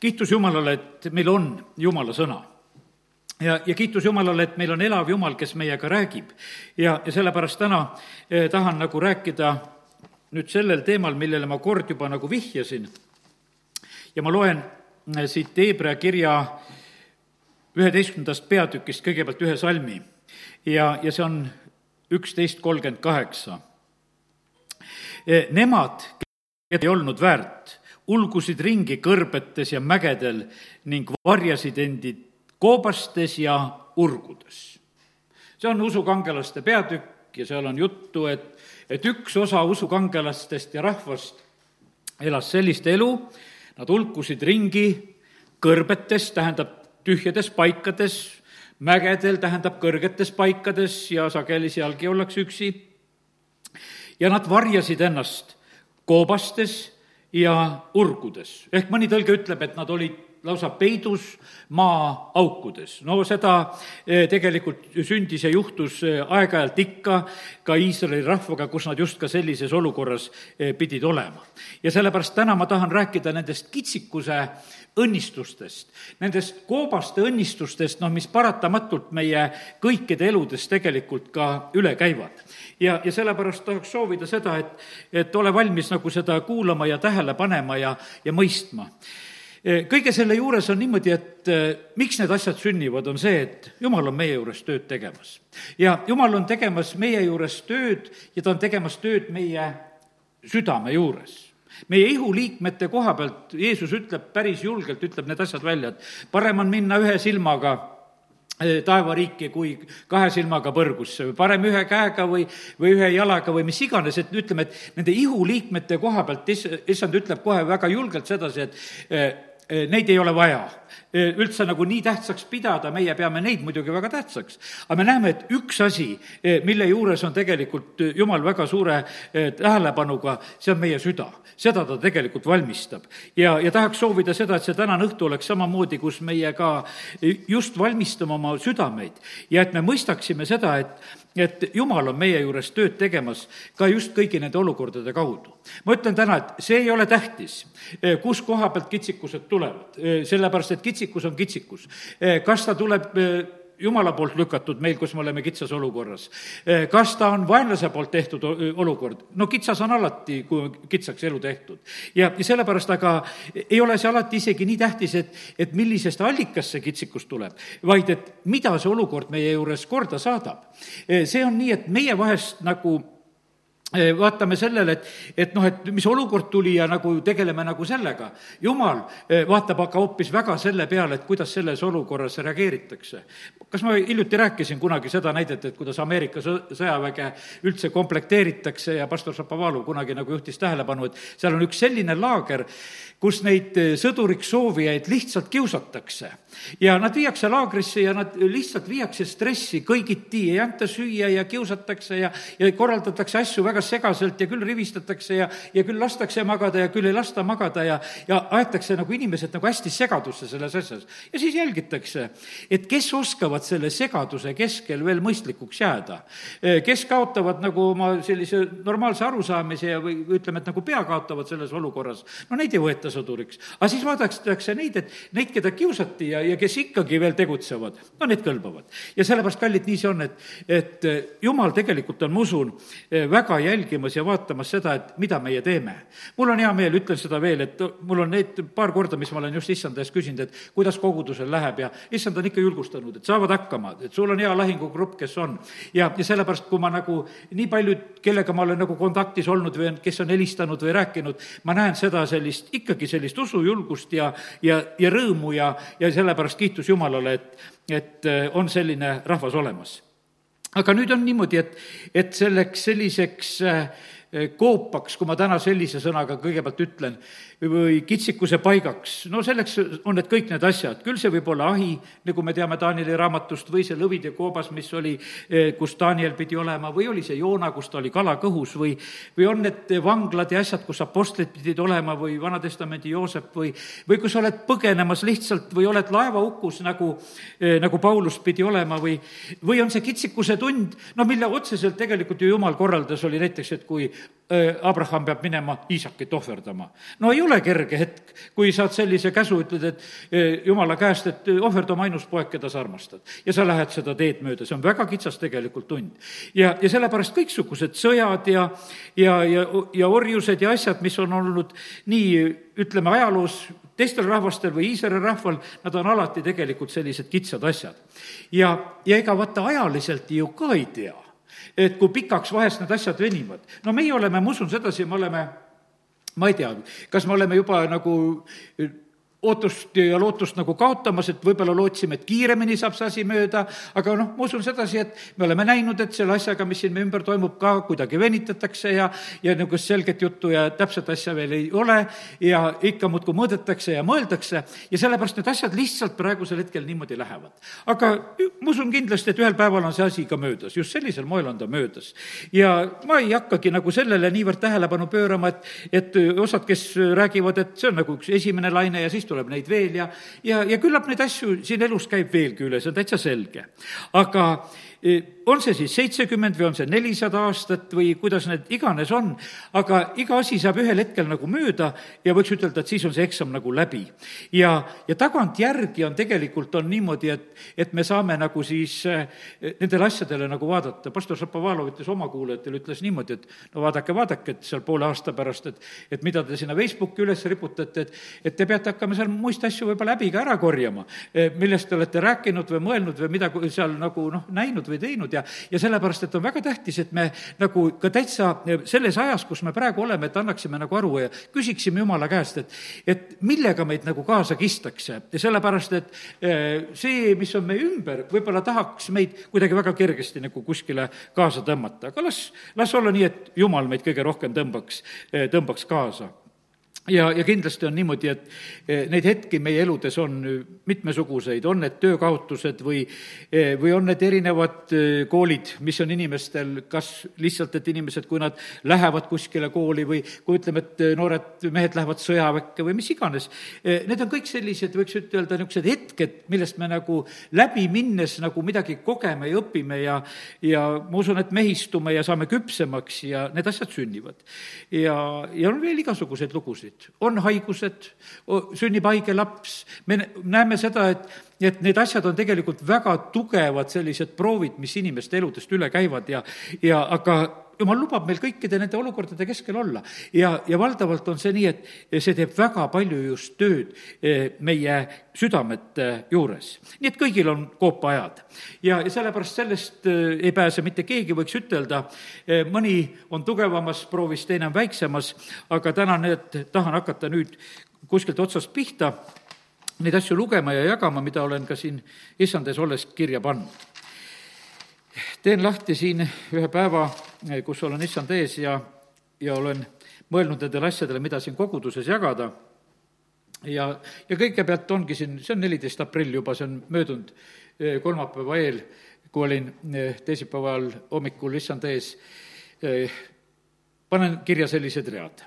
kiitus Jumalale, et meil on Jumala sõna ja, ja kiitus Jumalale, et meil on elav Jumal, kes meiega räägib. ja, ja sellepärast täna eh, tahan nagu rääkida nüüd sellel teemal, millele ma kord juba nagu vihjasin. ja ma loen eh, siit Hebra kirja üheteistkümnendast peatükist kõigepealt ühe salmi ja, ja see on üksteist kolmkümmend kaheksa. Eh, nemad, keda ei olnud väärt, ulgusid ringi kõrbetes ja mägedel ning varjasid endid koobastes ja urgudes. see on usukangelaste peatükk ja seal on juttu, et, et üks osa usukangelastest ja rahvast elas sellist elu, nad hulkusid ringi kõrbetes, tähendab tühjades paikades, mägedel tähendab kõrgetes paikades ja sageli sealgi ollakse üksi. ja nad varjasid ennast koobastes ja urgudes, ehk mõni tõlge ütleb, et nad olid lausa peidus maaaukudes. no seda eh, tegelikult sündis ja juhtus eh, aeg-ajalt ikka ka Iisraeli rahvaga, kus nad just ka sellises olukorras eh, pidid olema. ja sellepärast täna ma tahan rääkida nendest kitsikuse õnnistustest, nendest koobaste õnnistustest, noh, mis paratamatult meie kõikide eludes tegelikult ka üle käivad. ja, ja sellepärast tahaks soovida seda, et, et ole valmis nagu seda kuulama ja tähele panema ja, ja mõistma kõige selle juures on niimoodi, et miks need asjad sünnivad, on see, et jumal on meie juures tööd tegemas. ja jumal on tegemas meie juures tööd ja ta on tegemas tööd meie südame juures meie ihuliikmete koha pealt Jeesus ütleb päris julgelt, ütleb need asjad välja, et parem on minna ühe silmaga taevariiki kui kahe silmaga põrgusse või parem ühe käega või, või ühe jalaga või mis iganes, et ütleme, et nende ihuliikmete koha pealt issand ütleb kohe väga julgelt sedasi, et neid ei ole vaja üldse nagu nii tähtsaks pidada, meie peame neid muidugi väga tähtsaks. aga me näeme, et üks asi, mille juures on tegelikult Jumal väga suure tähelepanuga, see on meie süda. seda ta tegelikult valmistab. ja, ja tahaks soovida seda, et see tänane õhtu oleks samamoodi, kus meie ka just valmistame oma südameid ja et me mõistaksime seda, et, et Jumal on meie juures tööd tegemas ka just kõigi nende olukordade kaudu. Ma ütlen täna, et see ei ole tähtis, kus koha pealt kitsikused tulevad, sellepärast et kitsikus on kitsikus. Eh, kas ta tuleb eh, jumala poolt lükatud meil, kus me oleme kitsas olukorras. Eh, kas ta on vaenlase poolt tehtud olukord? no kitsas on alati, kui on kitsaks elu tehtud. ja sellepärast aga ei ole see alati isegi nii tähtis, et, et millisest allikast see kitsikus tuleb, vaid et mida see olukord meie juures korda saadab. see on nii, et meie vahest nagu vaatame sellele, et, et noh, et mis olukord tuli ja nagu tegeleme nagu sellega. jumal vaatab aga hoopis väga selle peale, et kuidas selles olukorras reageeritakse. kas ma hiljuti rääkisin kunagi seda näidet, et kuidas Ameerika sõjaväge üldse komplekteeritakse ja pastor Šapovalov kunagi nagu juhtis tähelepanu, et seal on üks selline laager, kus neid sõduriks soovijaid lihtsalt kiusatakse. Ja nad viiakse laagrisse ja nad lihtsalt viiakse stressi kõigiti, ei anta süüa ja kiusatakse ja, ja korraldatakse asju väga segaselt ja küll rivistatakse ja, ja küll lastakse magada ja küll ei lasta magada ja, ja aetakse nagu inimesed nagu hästi segadusse selles asjas. ja siis jälgitakse, et kes oskavad selle segaduse keskel veel mõistlikuks jääda. kes kaotavad nagu oma sellise normaalse arusaamise ja või ütleme, et nagu pea kaotavad selles olukorras, no neid ei võeta sõduriks. aga siis vaadatakse neid, et neid, keda kiusati ja, ja kes ikkagi veel tegutsevad, no need kõlbavad. ja sellepärast, kallid, nii see on, et, et jumal tegelikult on, ma usun, väga jälginud jälgimas ja vaatamas seda, et mida meie teeme. mul on hea meel, ütlen seda veel, et mul on need paar korda, mis ma olen just issanda eest küsinud, et kuidas kogudusel läheb ja issand on ikka julgustanud, et saavad hakkama, et sul on hea lahingugrupp, kes on. ja, ja sellepärast, kui ma nagu nii paljud, kellega ma olen nagu kontaktis olnud või on, kes on helistanud või rääkinud, ma näen seda sellist, ikkagi sellist usujulgust ja, ja, ja rõõmu ja, ja sellepärast kiitus Jumalale, et, et on selline rahvas olemas. Aga nüüd on niimoodi, et, et selleks selliseks äh, koopaks, kui ma täna sellise sõnaga kõigepealt ütlen, või kitsikuse paigaks, no selleks on need kõik need asjad, küll see võib olla ahi, nagu me teame Danieli raamatust, või see lõvide koobas, mis oli, eh, kus Daniel pidi olema, või oli see Joona, kus ta oli kala kõhus või, või on need vanglad ja asjad, kus apostlid pidid olema või Vana-testamendi Joosep või, või kui sa oled põgenemas lihtsalt või oled laevaukus, nagu, eh, nagu Paulus pidi olema või, või on see kitsikuse tund, no mille otseselt tegelikult ju jumal korraldas, oli näiteks, et kui Abraham peab minema Iisakit ohverdama. no ei ole kerge hetk, kui saad sellise käsu, ütled, et jumala käest, et ohverda oma ainus poeg, keda sa armastad. ja sa lähed seda teed mööda, see on väga kitsas tegelikult tund. ja, ja sellepärast kõiksugused sõjad ja, ja, ja, ja orjused ja asjad, mis on olnud nii, ütleme, ajaloos teistel rahvastel või Iisraeli rahval, nad on alati tegelikult sellised kitsad asjad. ja, ja ega vaata ajaliselt ju ka ei tea et kui pikaks vahest need asjad venivad. no meie oleme, ma usun sedasi, me oleme ma ei tea, kas me oleme juba nagu ootust ja lootust nagu kaotamas, et võib-olla lootsime, et kiiremini saab see asi mööda, aga noh, ma usun sedasi, et me oleme näinud, et selle asjaga, mis siin meie ümber toimub, ka kuidagi venitatakse ja ja niisugust selget juttu ja täpset asja veel ei ole ja ikka muudkui mõõdetakse ja mõeldakse ja sellepärast need asjad lihtsalt praegusel hetkel niimoodi lähevad. aga ma usun kindlasti, et ühel päeval on see asi ka möödas, just sellisel moel on ta möödas. ja ma ei hakkagi nagu sellele niivõrd tähelepanu pöörama, et, et osad, kes räägivad, et see on nagu üks esimene laine ja siis tuleb tuleb neid veel ja, ja, ja küllap neid asju siin elus käib veelgi üle, see on täitsa selge. aga on see siis seitsekümmend või on see nelisada aastat või kuidas need iganes on, aga iga asi saab ühel hetkel nagu mööda ja võiks ütelda, et siis on see eksam nagu läbi. ja, ja tagantjärgi on tegelikult, on niimoodi, et, et me saame nagu siis eh, nendele asjadele nagu vaadata, pastor Šapovalov ütles oma kuulajatele, ütles niimoodi, et no vaadake, vaadake, et seal poole aasta pärast, et et mida te sinna Facebooki üles riputate, et et te peate hakkama seal muist asju võib-olla häbi ka ära korjama, eh, millest te olete rääkinud või mõelnud või mida seal nagu noh, näinud või teinud ja, ja sellepärast, et on väga tähtis, et me nagu ka täitsa selles ajas, kus me praegu oleme, et annaksime nagu aru ja küsiksime Jumala käest, et, et millega meid nagu kaasa kistakse. Ja sellepärast, et eh, see, mis on meie ümber, võib-olla tahaks meid kuidagi väga kergesti nagu kuskile kaasa tõmmata, aga las, las olla nii, et Jumal meid kõige rohkem tõmbaks, eh, tõmbaks kaasa ja, ja kindlasti on niimoodi, et eh, neid hetki meie eludes on mitmesuguseid, on need töökaotused või, eh, või on need erinevad eh, koolid, mis on inimestel kas lihtsalt, et inimesed, kui nad lähevad kuskile kooli või kui ütleme, et noored mehed lähevad sõjaväkke või mis iganes, need on kõik sellised, võiks ütelda, niisugused hetked, millest me nagu läbi minnes nagu midagi kogeme ja õpime ja ja ma usun, et mehistume ja saame küpsemaks ja need asjad sünnivad. ja, ja on veel igasuguseid lugusid juhtusid, on haigused, sünnib haige laps, me näeme seda, et, et need asjad on tegelikult väga tugevad sellised proovid, mis inimeste eludest üle käivad ja, ja aga jumal lubab meil kõikide nende olukordade keskel olla. ja, ja valdavalt on see nii, et see teeb väga palju just tööd eh, meie südamete juures. nii et kõigil on koopaajad. ja, ja sellepärast sellest eh, ei pääse mitte keegi, võiks ütelda, eh, mõni on tugevamas proovis, teine on väiksemas, aga täna need, tahan hakata nüüd kuskilt otsast pihta neid asju lugema ja jagama, mida olen ka siin issand ees olles kirja pannud teen lahti siin ühe päeva, kus olen issand ees ja, ja olen mõelnud nendele asjadele, mida siin koguduses jagada. ja, ja kõigepealt ongi siin, see on neliteist aprill juba, see on möödunud eh, kolmapäeva eel, kui olin eh, teisipäeval hommikul issand ees, eh, panen kirja sellised read.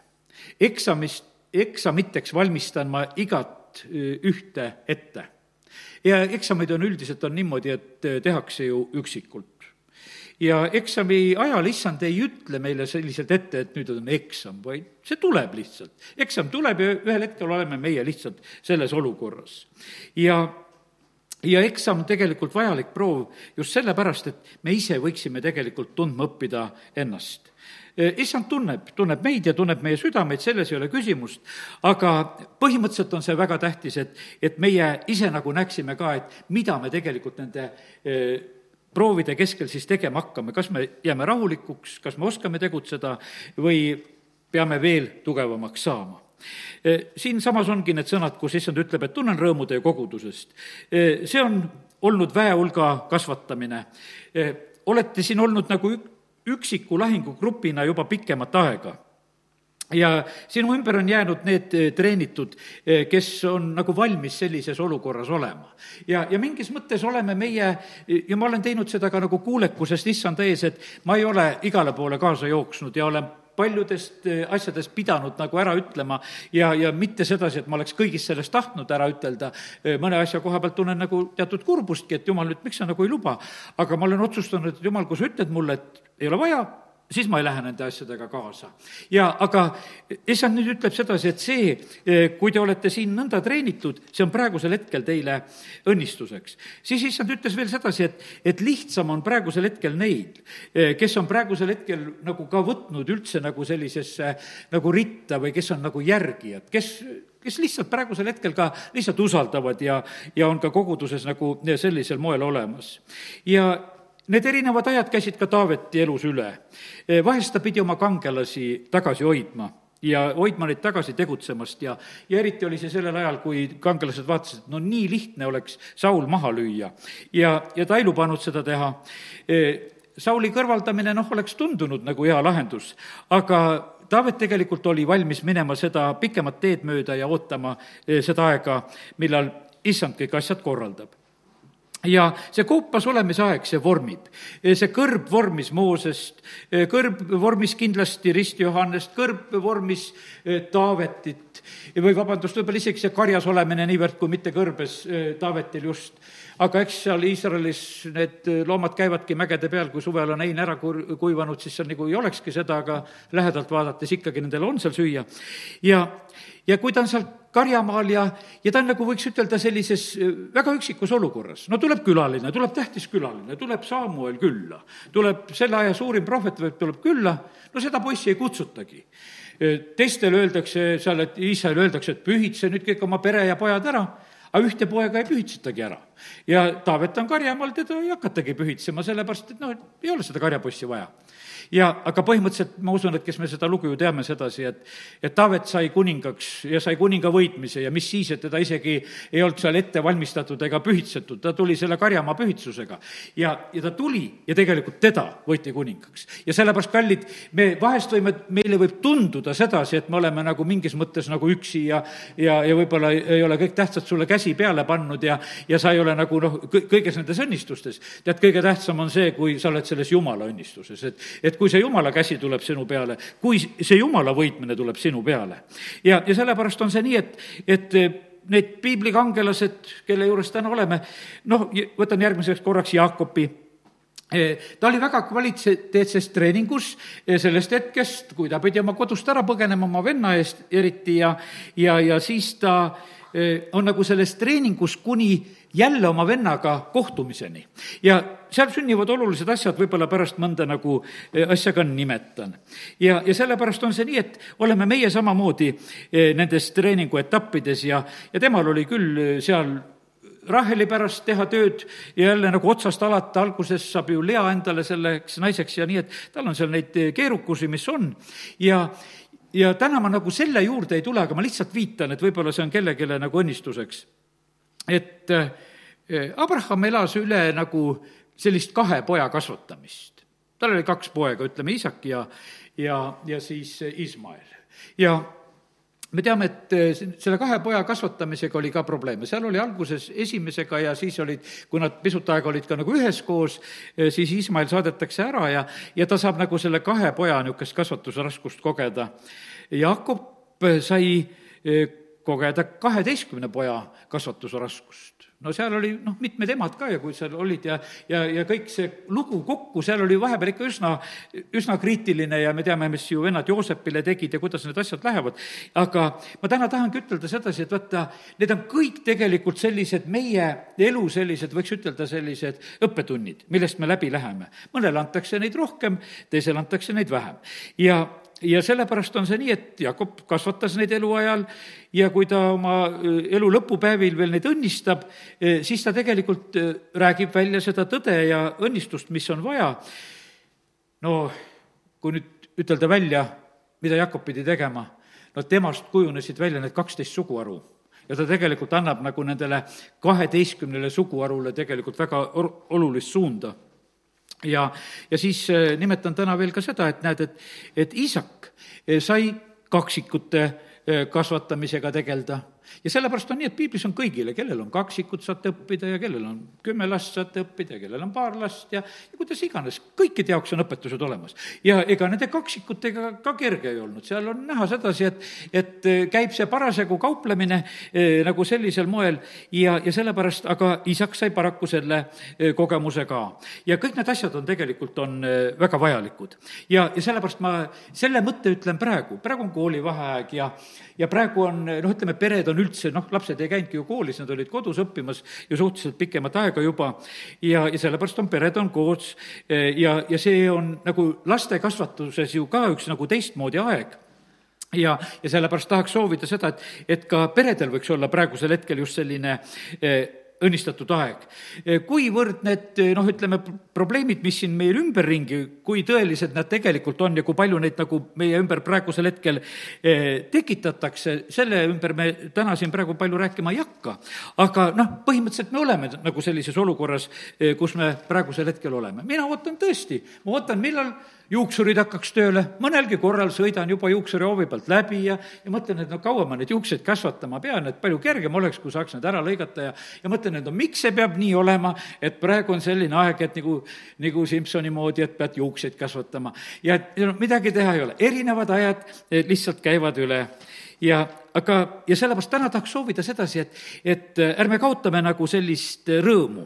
eksamist, eksamiteks valmistan ma igat ühte ette ja eksameid on üldiselt, on niimoodi, et tehakse ju üksikult ja eksami ajal issand ei ütle meile selliselt ette, et nüüd on eksam, vaid see tuleb lihtsalt. eksam tuleb ja ühel hetkel oleme meie lihtsalt selles olukorras. ja ja eksam on tegelikult vajalik proov just sellepärast, et me ise võiksime tegelikult tundma õppida ennast issand tunneb, tunneb meid ja tunneb meie südameid, selles ei ole küsimust, aga põhimõtteliselt on see väga tähtis, et, et meie ise nagu näeksime ka, et mida me tegelikult nende proovide keskel siis tegema hakkame, kas me jääme rahulikuks, kas me oskame tegutseda või peame veel tugevamaks saama e, siinsamas ongi need sõnad, kus issand ütleb, et tunnen rõõmu teie kogudusest. E, see on olnud väehulga kasvatamine. E, olete siin olnud nagu üksiku lahingugrupina juba pikemat aega ja sinu ümber on jäänud need eh, treenitud, eh, kes on nagu valmis sellises olukorras olema. ja, ja mingis mõttes oleme meie, ja ma olen teinud seda ka nagu kuulekusest issanda ees, et ma ei ole igale poole kaasa jooksnud ja olen paljudest eh, asjadest pidanud nagu ära ütlema ja, ja mitte sedasi, et ma oleks kõigist sellest tahtnud ära ütelda, mõne asja koha pealt tunnen nagu teatud kurbustki, et jumal nüüd, miks sa nagu ei luba. aga ma olen otsustanud, et jumal, kui sa ütled mulle, et ei ole vaja, siis ma ei lähe nende asjadega kaasa. ja aga issand nüüd ütleb sedasi, et see, kui te olete siin nõnda treenitud, see on praegusel hetkel teile õnnistuseks. siis issand ütles veel sedasi, et, et lihtsam on praegusel hetkel neid, kes on praegusel hetkel nagu ka võtnud üldse nagu sellisesse nagu ritta või kes on nagu järgijad, kes kes lihtsalt praegusel hetkel ka lihtsalt usaldavad ja, ja on ka koguduses nagu sellisel moel olemas. ja Need erinevad ajad käisid ka Taaveti elus üle. vahest ta pidi oma kangelasi tagasi hoidma ja hoidma neid tagasi tegutsemast ja, ja eriti oli see sellel ajal, kui kangelased vaatasid, et no nii lihtne oleks Saul maha lüüa. ja, ja ta ei lubanud seda teha. Sauli kõrvaldamine, noh, oleks tundunud nagu hea lahendus, aga Taavet tegelikult oli valmis minema seda pikemat teed mööda ja ootama seda aega, millal issand kõik asjad korraldab ja see koopas olemise aeg, see vormib. see kõrb vormis Moosest, kõrb vormis kindlasti Rist Johannest, kõrb vormis eh, Taavetit või vabandust, võib-olla isegi see karjas olemine niivõrd, kui mitte kõrbes eh, Taavetil just. aga eks seal Iisraelis need loomad käivadki mägede peal, kui suvel on hein ära kuivanud, siis seal nagu ei olekski seda, aga lähedalt vaadates ikkagi nendel on seal süüa. ja, ja kui ta on seal karjamaal ja, ja ta on nagu võiks ütelda sellises äh, väga üksikus olukorras. no tuleb külaline, tuleb tähtis külaline, tuleb Samuel külla, tuleb selle aja suurim prohvet tuleb külla, no seda poissi ei kutsutagi. Äh, teistele öeldakse seal, et Iisrael öeldakse, et pühitse nüüd kõik oma pere ja pojad ära, aga ühte poega ei pühitsetagi ära. ja Taavet on karjamaal, teda ei hakatagi pühitsema, sellepärast et noh, ei ole seda karjapoissi vaja ja aga põhimõtteliselt ma usun, et kes me seda lugu ju teame sedasi, et et Taavet sai kuningaks ja sai kuninga võitmise ja mis siis, et teda isegi ei olnud seal ette valmistatud ega pühitsetud, ta tuli selle karjamaa pühitsusega. ja, ja ta tuli ja tegelikult teda võeti kuningaks. ja sellepärast, kallid, me vahest võime, meile võib tunduda sedasi, et me oleme nagu mingis mõttes nagu üksi ja ja, ja võib-olla ei ole kõik tähtsad sulle käsi peale pannud ja, ja sa ei ole nagu noh, kõiges nendes õnnistustes. tead, kõige tähtsam on see, kui sa oled selles jumala õnnistuses, et, et kui see jumala käsi tuleb sinu peale, kui see jumala võitmine tuleb sinu peale. ja, ja sellepärast on see nii, et, et eh, need piiblikangelased, kelle juures täna oleme, noh, võtan järgmiseks korraks Jaakopi eh, ta oli väga kvaliteetses treeningus eh, sellest hetkest, kui ta pidi oma kodust ära põgenema oma venna eest eriti ja, ja, ja siis ta on nagu selles treeningus kuni jälle oma vennaga kohtumiseni. ja seal sünnivad olulised asjad, võib-olla pärast mõnda nagu eh, asja ka nimetan. ja, ja sellepärast on see nii, et oleme meie samamoodi eh, nendes treeninguetappides ja, ja temal oli küll eh, seal Raheli pärast teha tööd ja jälle nagu otsast alata, alguses saab ju Lea endale selleks naiseks ja nii, et tal on seal neid keerukusi, mis on. ja, ja täna ma nagu selle juurde ei tule, aga ma lihtsalt viitan, et võib-olla see on kellelegi nagu õnnistuseks et eh, Abraham elas üle nagu sellist kahe poja kasvatamist. tal oli kaks poega, ütleme, Isak ja, ja, ja siis Ismael. ja me teame, et eh, selle kahe poja kasvatamisega oli ka probleeme, seal oli alguses esimesega ja siis olid, kui nad pisut aega olid ka nagu üheskoos, eh, siis Ismael saadetakse ära ja, ja ta saab nagu selle kahe poja niisugust kasvatusraskust kogeda. Jakob sai kogeda kaheteistkümne poja kasvatusraskust. no seal oli noh, mitmed emad ka ja kui seal olid ja, ja, ja kõik see lugu kokku, seal oli vahepeal ikka üsna, üsna kriitiline ja me teame, mis ju vennad Joosepile tegid ja kuidas need asjad lähevad. aga ma täna tahangi ütelda sedasi, et vaata, need on kõik tegelikult sellised meie elu sellised, võiks ütelda, sellised õppetunnid, millest me läbi läheme. mõnele antakse neid rohkem, teisele antakse neid vähem. ja ja sellepärast on see nii, et Jakob kasvatas neid eluajal ja kui ta oma elu lõpupäevil veel neid õnnistab, siis ta tegelikult räägib välja seda tõde ja õnnistust, mis on vaja. no kui nüüd ütelda välja, mida Jakob pidi tegema, no temast kujunesid välja need kaksteist suguharu ja ta tegelikult annab nagu nendele kaheteistkümnele suguharule tegelikult väga olulist suunda ja, ja siis äh, nimetan täna veel ka seda, et näed, et, et isak äh, sai kaksikute äh, kasvatamisega tegeleda ja sellepärast on nii, et piiblis on kõigile, kellel on kaksikut, saate õppida ja kellel on kümme last, saate õppida ja kellel on paar last ja, ja kuidas iganes, kõikide jaoks on õpetused olemas. ja ega nende kaksikutega ka kerge ei olnud, seal on näha sedasi, et, et eh, käib see parasjagu kauplemine eh, nagu sellisel moel ja, ja sellepärast, aga isak sai paraku selle eh, kogemuse ka. ja kõik need asjad on tegelikult, on eh, väga vajalikud. ja, ja sellepärast ma selle mõtte ütlen praegu, praegu on koolivaheaeg ja, ja praegu on noh, ütleme, pered on üldse, noh, lapsed ei käinudki ju koolis, nad olid kodus õppimas ju suhteliselt pikemat aega juba. Ja, ja sellepärast on pered on koos. Ja, ja see on nagu laste kasvatuses ju ka üks nagu teistmoodi aeg. Ja, ja sellepärast tahaks soovida seda, et, et ka peredel võiks olla praegusel hetkel just selline eh, õnnistatud aeg. kuivõrd need noh, ütleme, probleemid, mis siin meil ümberringi, kui tõelised nad tegelikult on ja kui palju neid nagu meie ümber praegusel hetkel eh, tekitatakse, selle ümber me täna siin praegu palju rääkima ei hakka. aga noh, põhimõtteliselt me oleme nagu sellises olukorras, eh, kus me praegusel hetkel oleme. mina ootan tõesti, ma ootan, millal juuksurid hakkaks tööle, mõnelgi korral sõidan juba juuksurihoovi pealt läbi ja, ja mõtlen, et no kaua ma neid juukseid kasvatama pean, et palju kergem oleks, kui saaks need ära lõigata ja, ja mõtlen, et no miks see peab nii olema, et praegu on selline aeg, et nagu, nagu Simsoni moodi, et pead juukseid kasvatama. ja et no midagi teha ei ole, erinevad ajad eh, lihtsalt käivad üle. Ja aga, ja sellepärast täna tahaks soovida sedasi, et, et äh, ärme kaotame nagu sellist äh, rõõmu,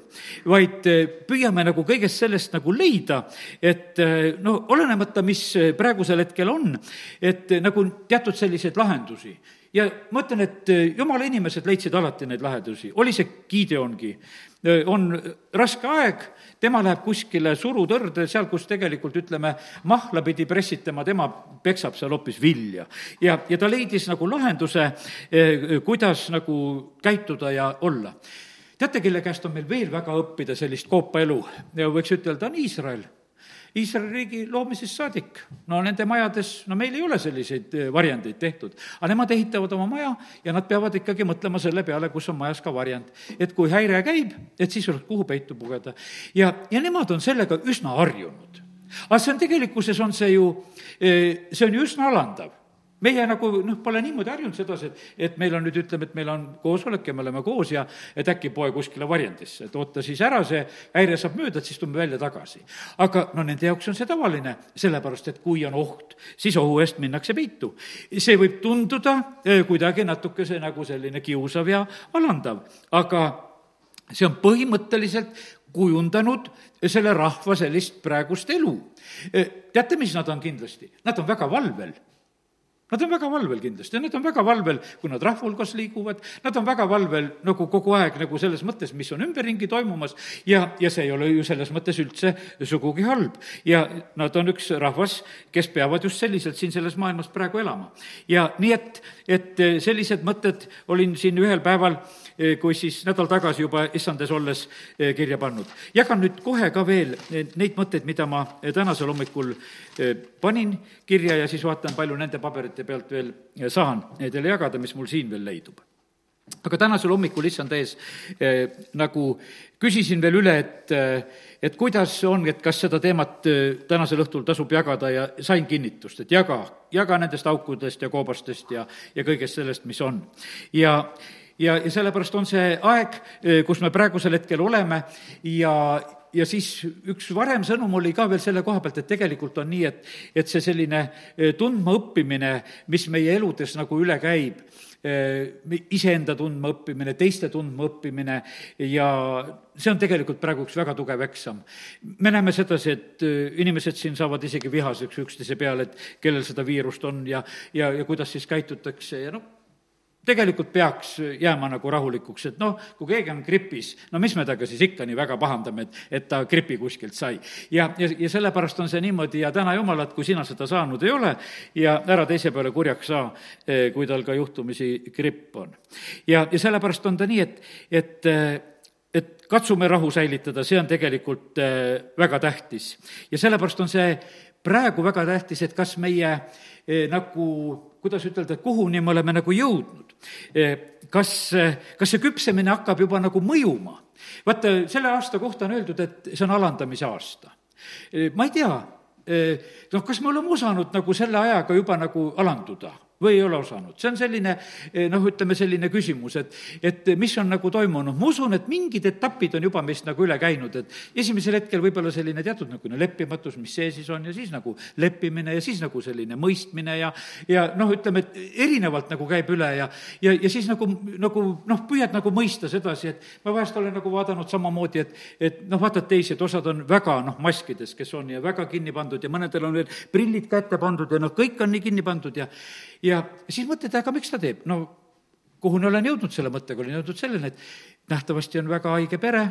vaid äh, püüame nagu kõigest sellest nagu leida, et no olenemata, mis praegusel hetkel on, et nagu teatud selliseid lahendusi ja ma ütlen, et jumala inimesed leidsid alati neid lahendusi, oli see Gideongi, on raske aeg, tema läheb kuskile surutõrde, seal, kus tegelikult ütleme, mahla pidi pressitama, tema peksab seal hoopis vilja. ja, ja ta leidis nagu lahenduse, eh, kuidas nagu käituda ja olla. teate, kelle käest on meil veel väga õppida sellist koopaelu? Võiks ütelda, on Iisrael Iisraeli riigi loomisest saadik. no nende majades, no meil ei ole selliseid eh, varjandeid tehtud, aga nemad ehitavad oma maja ja nad peavad ikkagi mõtlema selle peale, kus on majas ka varjand. et kui häire käib, et siis oleks, kuhu peitu pugeda. ja, ja nemad on sellega üsna harjunud. aga see on, tegelikkuses on see ju, eh, see on ju üsna alandav meie nagu noh, pole niimoodi harjunud sedasi, et, et meil on nüüd, ütleme, et meil on koosolek ja me oleme koos ja et äkki poe kuskile varjendisse, et oota siis ära, see häire saab mööda, et siis tuleme välja tagasi. aga no nende jaoks on see tavaline, sellepärast et kui on oht, siis ohu eest minnakse peitu. see võib tunduda eh, kuidagi natukese nagu selline kiusav ja alandav, aga see on põhimõtteliselt kujundanud selle rahva sellist praegust elu. Eh, teate, mis nad on kindlasti? Nad on väga valvel Nad on väga valvel kindlasti, nad on väga valvel, kui nad rahva hulgas liiguvad, nad on väga valvel nagu kogu aeg nagu selles mõttes, mis on ümberringi toimumas ja, ja see ei ole ju selles mõttes üldse sugugi halb. ja nad on üks rahvas, kes peavad just selliselt siin selles maailmas praegu elama. ja nii, et, et sellised mõtted olin siin ühel päeval Eh, kui siis nädal tagasi juba issandes olles eh, kirja pannud. jagan nüüd kohe ka veel eh, neid mõtteid, mida ma tänasel hommikul panin kirja ja siis vaatan, palju nende paberite pealt veel saan teile jagada, mis mul siin veel leidub aga tänasel hommikul issand ees nagu küsisin veel üle, et, et kuidas on, et kas seda teemat tänasel õhtul tasub jagada ja sain kinnitust, et jaga, jaga nendest aukudest ja koobastest ja, ja kõigest sellest, mis on. ja, ja, ja sellepärast on see aeg, kus me praegusel hetkel oleme ja, ja siis üks varem sõnum oli ka veel selle koha pealt, et tegelikult on nii, et, et see selline eh, tundmaõppimine, mis meie eludes nagu üle käib, eh, iseenda tundmaõppimine, teiste tundmaõppimine ja see on tegelikult praegu üks väga tugev eksam. me näeme sedasi, et inimesed siin saavad isegi vihaseks üksteise peale, et kellel seda viirust on ja, ja, ja kuidas siis käitutakse ja noh, tegelikult peaks jääma nagu rahulikuks, et noh, kui keegi on gripis, no mis me temaga siis ikka nii väga pahandame, et, et ta gripi kuskilt sai. ja, ja, ja sellepärast on see niimoodi ja täna jumalat, kui sina seda saanud ei ole ja ära teise peale kurjaks saa, eh, kui tal ka juhtumisi gripp on. ja, ja sellepärast on ta nii, et, et et katsume rahu säilitada, see on tegelikult eh, väga tähtis. ja sellepärast on see praegu väga tähtis, et kas meie eh, nagu kuidas ütelda, kuhuni me oleme nagu jõudnud. Eh, kas, eh, kas see küpsemine hakkab juba nagu mõjuma? vaata, selle aasta kohta on öeldud, et see on alandamise aasta. Eh, ma ei tea, noh, kas me oleme osanud nagu selle ajaga juba nagu alanduda või ei ole osanud. see on selline noh, ütleme selline küsimus, et, et mis on nagu toimunud. ma usun, et mingid etapid on juba meist nagu üle käinud, et esimesel hetkel võib-olla selline teatud niisugune leppimatus, mis see siis on, ja siis nagu leppimine ja siis nagu selline mõistmine ja, ja noh, ütleme, et erinevalt nagu käib üle ja, ja, ja siis nagu, nagu noh, püüad nagu mõista sedasi, et ma vahest olen nagu vaadanud samamoodi, et, et noh, vaatad teisi, et osad on väga noh, maskides, kes on ja väga kinni pandud ja mõnedel on veel prillid kätte pandud ja noh, kõik on nii kinni pandud ja ja siis mõtled, aga miks ta teeb, no kuhuni olen jõudnud selle mõttega, olen jõudnud selleni, et nähtavasti on väga haige pere,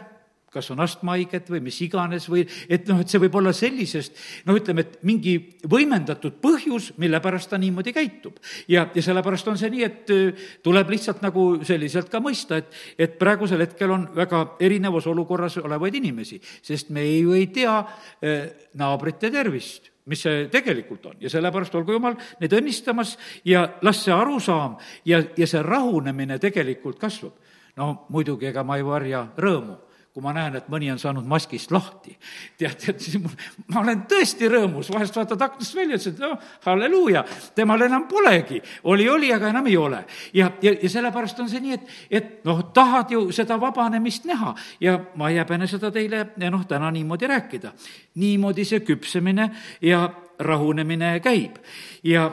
kas on astmahaiget või mis iganes või et noh, et see võib olla sellisest, noh, ütleme, et mingi võimendatud põhjus, mille pärast ta niimoodi käitub. ja, ja sellepärast on see nii, et äh, tuleb lihtsalt nagu selliselt ka mõista, et, et praegusel hetkel on väga erinevas olukorras olevaid inimesi, sest me ju ei tea äh, naabrite tervist mis see tegelikult on ja sellepärast olgu jumal neid õnnistamas ja las see arusaam ja, ja see rahunemine tegelikult kasvab. no muidugi, ega ma ei varja rõõmu kui ma näen, et mõni on saanud maskist lahti. tead, tead, siis mul, ma olen tõesti rõõmus, vahest vaatad aknast välja, ütlesid, noh, halleluuja, temal enam polegi. oli, oli, aga enam ei ole. ja, ja, ja sellepärast on see nii, et, et noh, tahad ju seda vabanemist näha ja ma ei häbene seda teile, noh, täna niimoodi rääkida. niimoodi see küpsemine ja rahunemine käib. ja,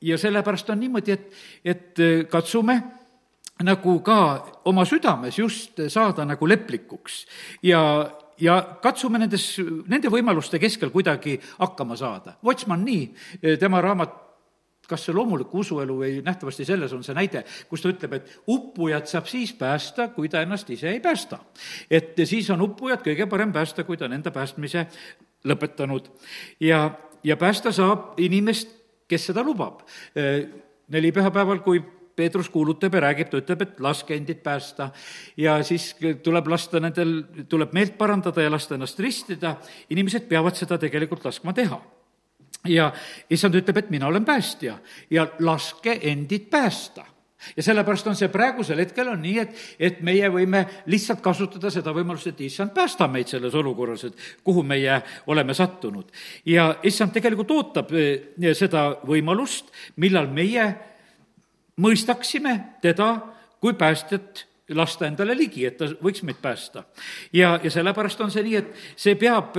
ja sellepärast on niimoodi, et, et katsume nagu ka oma südames just saada nagu leplikuks ja, ja katsume nendes, nende võimaluste keskel kuidagi hakkama saada. Watchman nii, tema raamat kas see loomulik usuelu või nähtavasti selles on see näide, kus ta ütleb, et uppujat saab siis päästa, kui ta ennast ise ei päästa. et siis on uppujat kõige parem päästa, kui ta on enda päästmise lõpetanud. ja, ja päästa saab inimest, kes seda lubab. neli pühapäeval, kui Peetrus kuulutab ja räägib, ta ütleb, et laske endid päästa. ja siis tuleb lasta nendel, tuleb meelt parandada ja lasta ennast ristida, inimesed peavad seda tegelikult laskma teha ja issand ütleb, et mina olen päästja ja laske endid päästa ja sellepärast on see praegusel hetkel on nii, et, et meie võime lihtsalt kasutada seda võimalust, et issand, päästa meid selles olukorras, et kuhu meie oleme sattunud. ja issand tegelikult ootab eh, seda võimalust, millal meie mõistaksime teda kui päästjat lasta endale ligi, et ta võiks meid päästa. ja, ja sellepärast on see nii, et see peab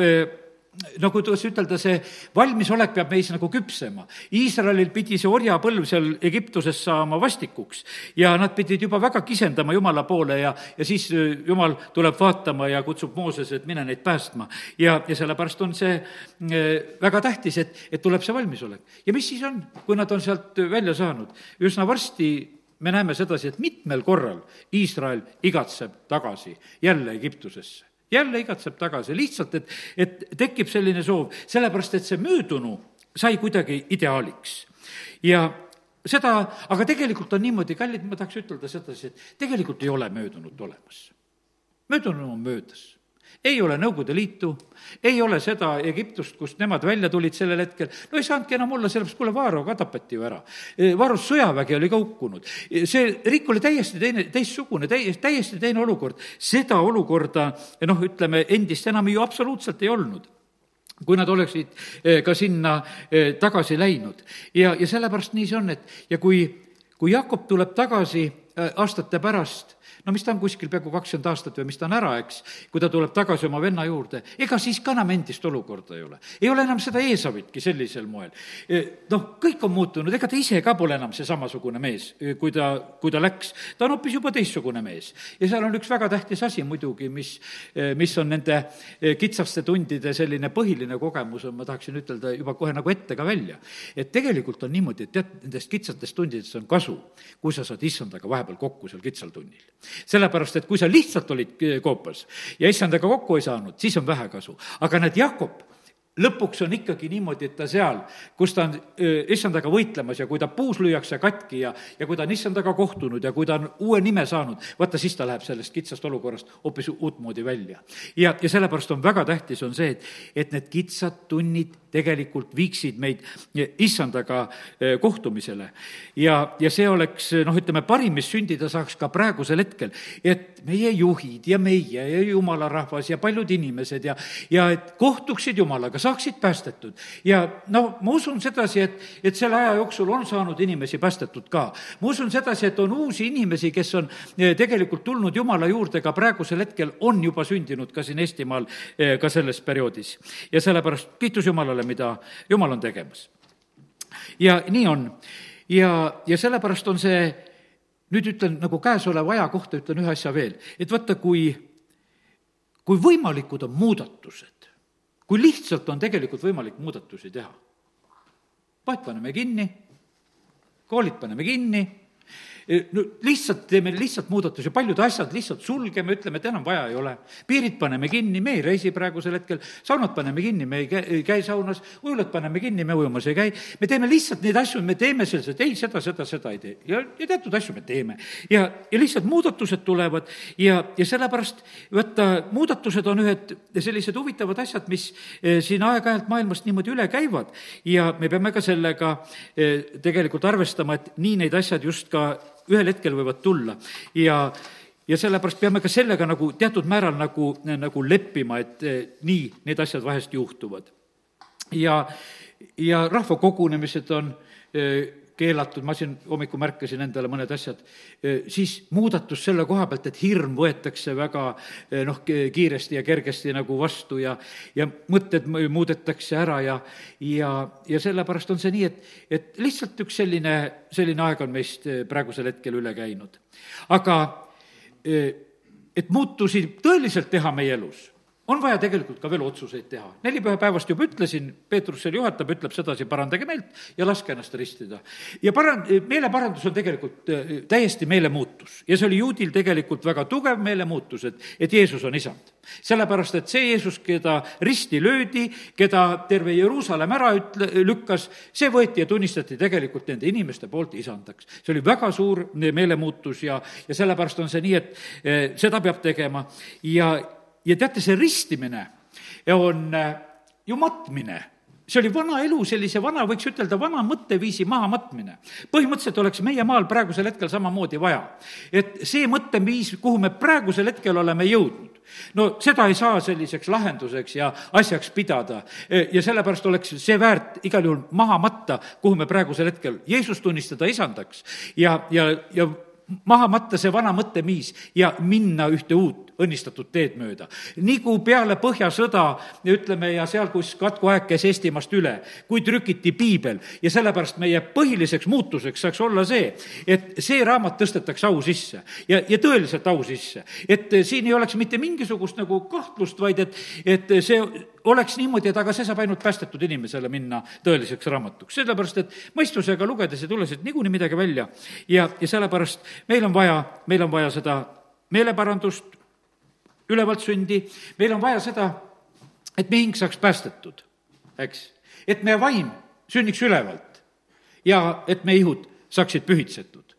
no kuidas ütelda, see valmisolek peab meis nagu küpsema. Iisraelil pidi see orjapõlv seal Egiptuses saama vastikuks ja nad pidid juba väga kisendama Jumala poole ja, ja siis äh, Jumal tuleb vaatama ja kutsub Mooses, et mine neid päästma. ja, ja sellepärast on see äh, väga tähtis, et, et tuleb see valmisolek. ja mis siis on, kui nad on sealt välja saanud? üsna varsti me näeme sedasi, et mitmel korral Iisrael igatseb tagasi jälle Egiptusesse jälle igatseb tagasi, lihtsalt, et, et tekib selline soov, sellepärast et see möödunu sai kuidagi ideaaliks. ja seda, aga tegelikult on niimoodi, kallid, ma tahaks ütelda sedasi, et tegelikult ei ole möödunut olemas. möödunu on möödas ei ole Nõukogude Liitu, ei ole seda Egiptust, kust nemad välja tulid sellel hetkel, no ei saanudki enam olla, sellepärast kuule, Vaaro ka tapeti ju ära. Vaaros sõjavägi oli ka hukkunud. see riik oli täiesti teine, teistsugune, täi-, täiesti teine olukord. seda olukorda, noh, ütleme, endist enam ju absoluutselt ei olnud kui nad oleksid eh, ka sinna tagasi läinud. ja, ja sellepärast nii see on, et ja kui, kui Jakob tuleb tagasi aastate pärast no mis ta on kuskil peaaegu kakskümmend aastat või mis ta on ära, eks, kui ta tuleb tagasi oma venna juurde, ega siis ka enam endist olukorda ei ole. ei ole enam seda Eesavitki sellisel moel. E, noh, kõik on muutunud, ega ta ise ka pole enam see samasugune mees, e, kui ta, kui ta läks, ta on hoopis juba teistsugune mees. ja seal on üks väga tähtis asi muidugi, mis, e, mis on nende kitsaste tundide selline põhiline kogemus, on, ma tahaksin ütelda juba kohe nagu ette ka välja. et tegelikult on niimoodi, et tead, nendest kitsatest tundidest on kasu, kui sa saad issandaga vahepeal kokku seal kitsal tunnil sellepärast, et kui sa lihtsalt olid koopas ja issandaga kokku ei saanud, siis on vähe kasu. aga näed, Jakob lõpuks on ikkagi niimoodi, et ta seal, kus ta on issandaga võitlemas ja kui ta puus lüüakse katki ja, ja kui ta on issandaga kohtunud ja kui ta on uue nime saanud, vaata siis ta läheb sellest kitsast olukorrast hoopis uutmoodi välja. ja, ja sellepärast on väga tähtis, on see, et, et need kitsad tunnid tegelikult viiksid meid issandaga eh, kohtumisele. ja, ja see oleks noh, ütleme, parim, mis sündida saaks ka praegusel hetkel, et meie juhid ja meie ja jumala rahvas ja paljud inimesed ja, ja et kohtuksid jumalaga, saaksid päästetud. ja no ma usun sedasi, et, et selle aja jooksul on saanud inimesi päästetud ka. ma usun sedasi, et on uusi inimesi, kes on eh, tegelikult tulnud jumala juurde ka praegusel hetkel, on juba sündinud ka siin Eestimaal eh, ka selles perioodis. ja sellepärast kiitus Jumalale, mida Jumal on tegemas. ja nii on. ja, ja sellepärast on see, nüüd ütlen nagu käesoleva aja kohta ütlen ühe asja veel, et vaata, kui, kui võimalikud on muudatused, kui lihtsalt on tegelikult võimalik muudatusi teha. poed paneme kinni, koolid paneme kinni no lihtsalt teeme lihtsalt muudatusi, paljud asjad lihtsalt sulgeme, ütleme, et enam vaja ei ole. piirid paneme kinni, me ei reisi praegusel hetkel, saunad paneme kinni, me ei käi, ei käi saunas, ujulad paneme kinni, me ujumas ei käi. me teeme lihtsalt neid asju, me teeme selliselt, ei, seda, seda, seda ei tee. ja, ja teatud asju me teeme. ja, ja lihtsalt muudatused tulevad ja, ja sellepärast vaata, muudatused on ühed sellised huvitavad asjad, mis eh, siin aeg-ajalt maailmast niimoodi üle käivad ja me peame ka sellega eh, tegelikult arvestama, et nii need asjad just ka ühel hetkel võivad tulla ja ja sellepärast peame ka sellega nagu teatud määral nagu, nagu leppima, et eh, nii need asjad vahest juhtuvad. ja, ja rahvakogunemised on eh, keelatud, ma siin hommikul märkasin endale mõned asjad, siis muudatus selle koha pealt, et hirm võetakse väga noh, kiiresti ja kergesti nagu vastu ja, ja mõtted muudetakse ära ja, ja, ja sellepärast on see nii, et, et lihtsalt üks selline, selline aeg on meist praegusel hetkel üle käinud. aga et muutusi tõeliselt teha meie elus on vaja tegelikult ka veel otsuseid teha. nelipühapäevast juba ütlesin, Peetrus seal juhatab, ütleb sedasi, parandage meelt ja laske ennast ristida. ja paran-, meeleparandus on tegelikult äh, täiesti meelemuutus ja see oli juudil tegelikult väga tugev meelemuutus, et, et Jeesus on isand. sellepärast, et see Jeesus, keda risti löödi, keda terve Jeruusalemm ära ütle, lükkas, see võeti ja tunnistati tegelikult nende inimeste poolt isandaks. see oli väga suur meelemuutus ja, ja sellepärast on see nii, et eh, seda peab tegema ja ja teate, see ristimine on äh, ju matmine see oli vana elu, sellise vana, võiks ütelda, vana mõtteviisi mahamatmine. põhimõtteliselt oleks meie maal praegusel hetkel samamoodi vaja. et see mõtteviis, kuhu me praegusel hetkel oleme jõudnud, no seda ei saa selliseks lahenduseks ja asjaks pidada. E, ja sellepärast oleks see väärt igal juhul maha matta, kuhu me praegusel hetkel Jeesust tunnistada isandaks ja, ja, ja maha matta see vana mõtteviis ja minna ühte uut õnnistatud teed mööda. nii kui peale Põhjasõda, ütleme, ja seal, kus Katku aeg käis Eestimaast üle, kui trükiti piibel ja sellepärast meie põhiliseks muutuseks saaks olla see, et see raamat tõstetakse au sisse ja, ja tõeliselt au sisse. et siin ei oleks mitte mingisugust nagu kahtlust, vaid et, et see oleks niimoodi, et aga see saab ainult päästetud inimesele minna tõeliseks raamatuks, sellepärast et mõistusega lugedes ei tule siit niikuinii midagi välja ja, ja sellepärast meil on vaja, meil on vaja seda meeleparandust, ülevalt sündi, meil on vaja seda, et meie hing saaks päästetud, eks. et meie vaim sünniks ülevalt ja et meie ihud saaksid pühitsetud.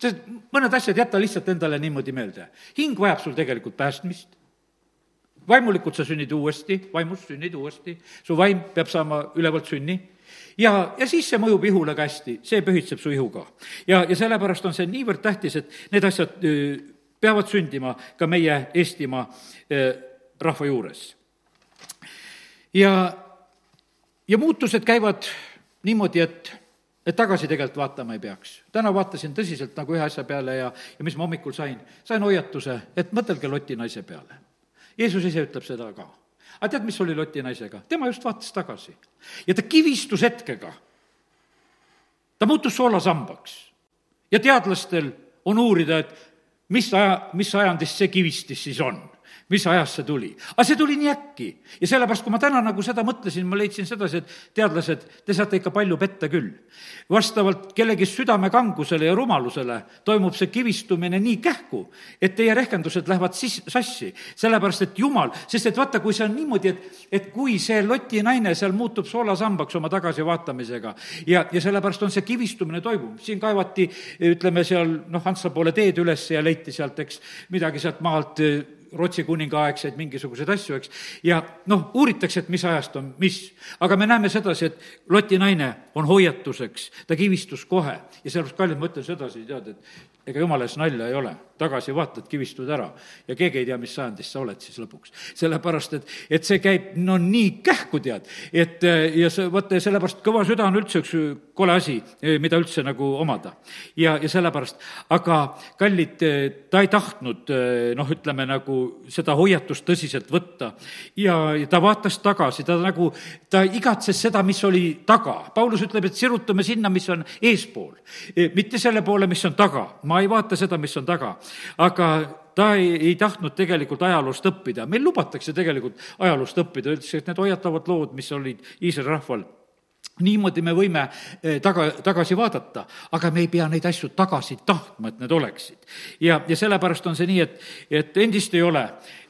sest mõned asjad jäta lihtsalt endale niimoodi meelde. hing vajab sul tegelikult päästmist, vaimulikult sa sünnid uuesti, vaimust sünnid uuesti, su vaim peab saama ülevalt sünni ja, ja siis see mõjub ihule ka hästi, see pühitseb su ihu ka. ja, ja sellepärast on see niivõrd tähtis, et need asjad peavad sündima ka meie Eestimaa rahva juures. ja, ja muutused käivad niimoodi, et, et tagasi tegelikult vaatama ei peaks. täna vaatasin tõsiselt nagu ühe asja peale ja, ja mis ma hommikul sain, sain hoiatuse, et mõtelge Loti naise peale. Jeesus ise ütleb seda ka. aga tead, mis oli Loti naisega? tema just vaatas tagasi ja ta kivistus hetkega. ta muutus soolasambaks ja teadlastel on uurida, et mis aja, mis ajandist see kivistis siis on mis ajast see tuli. aga see tuli nii äkki ja sellepärast, kui ma täna nagu seda mõtlesin, ma leidsin sedasi, et teadlased, te saate ikka palju petta küll. vastavalt kellegi südamekangusele ja rumalusele toimub see kivistumine nii kähku, et teie rehkendused lähevad sis-, sassi. sellepärast, et jumal, sest et vaata, kui see on niimoodi, et, et kui see Loti naine seal muutub soolasambaks oma tagasivaatamisega ja, ja sellepärast on see kivistumine toimub, siin kaevati, ütleme seal noh, Hansa poole teed üles ja leiti sealt, eks, midagi sealt maalt Rootsi kuningaaegseid mingisuguseid asju, eks, ja noh, uuritakse, et mis ajast on mis. aga me näeme sedasi, et Loti naine on hoiatuseks, ta kivistus kohe. Ja sellepärast, kallid, ma ütlen sedasi, tead, et ega jumala ees nalja ei ole, tagasi vaatad, kivistud ära ja keegi ei tea, mis sajandis sa oled siis lõpuks. sellepärast, et, et see käib no nii kähku, tead, et ja see, vot sellepärast kõva süda on üldse üks kole asi, mida üldse nagu omada. ja, ja sellepärast, aga kallid, ta ei tahtnud noh, ütleme nagu seda hoiatust tõsiselt võtta ja, ja ta vaatas tagasi, ta nagu, ta igatses seda, mis oli taga. Paulus ütleb, et sirutame sinna, mis on eespool, mitte selle poole, mis on taga. ma ma ei vaata seda, mis on taga. aga ta ei, ei tahtnud tegelikult ajaloost õppida, meil lubatakse tegelikult ajaloost õppida, öeldakse, et need hoiatavad lood, mis olid Iisraeli rahval niimoodi me võime eh, taga, tagasi vaadata, aga me ei pea neid asju tagasi tahtma, et need oleksid. ja, ja sellepärast on see nii, et, et endist ei ole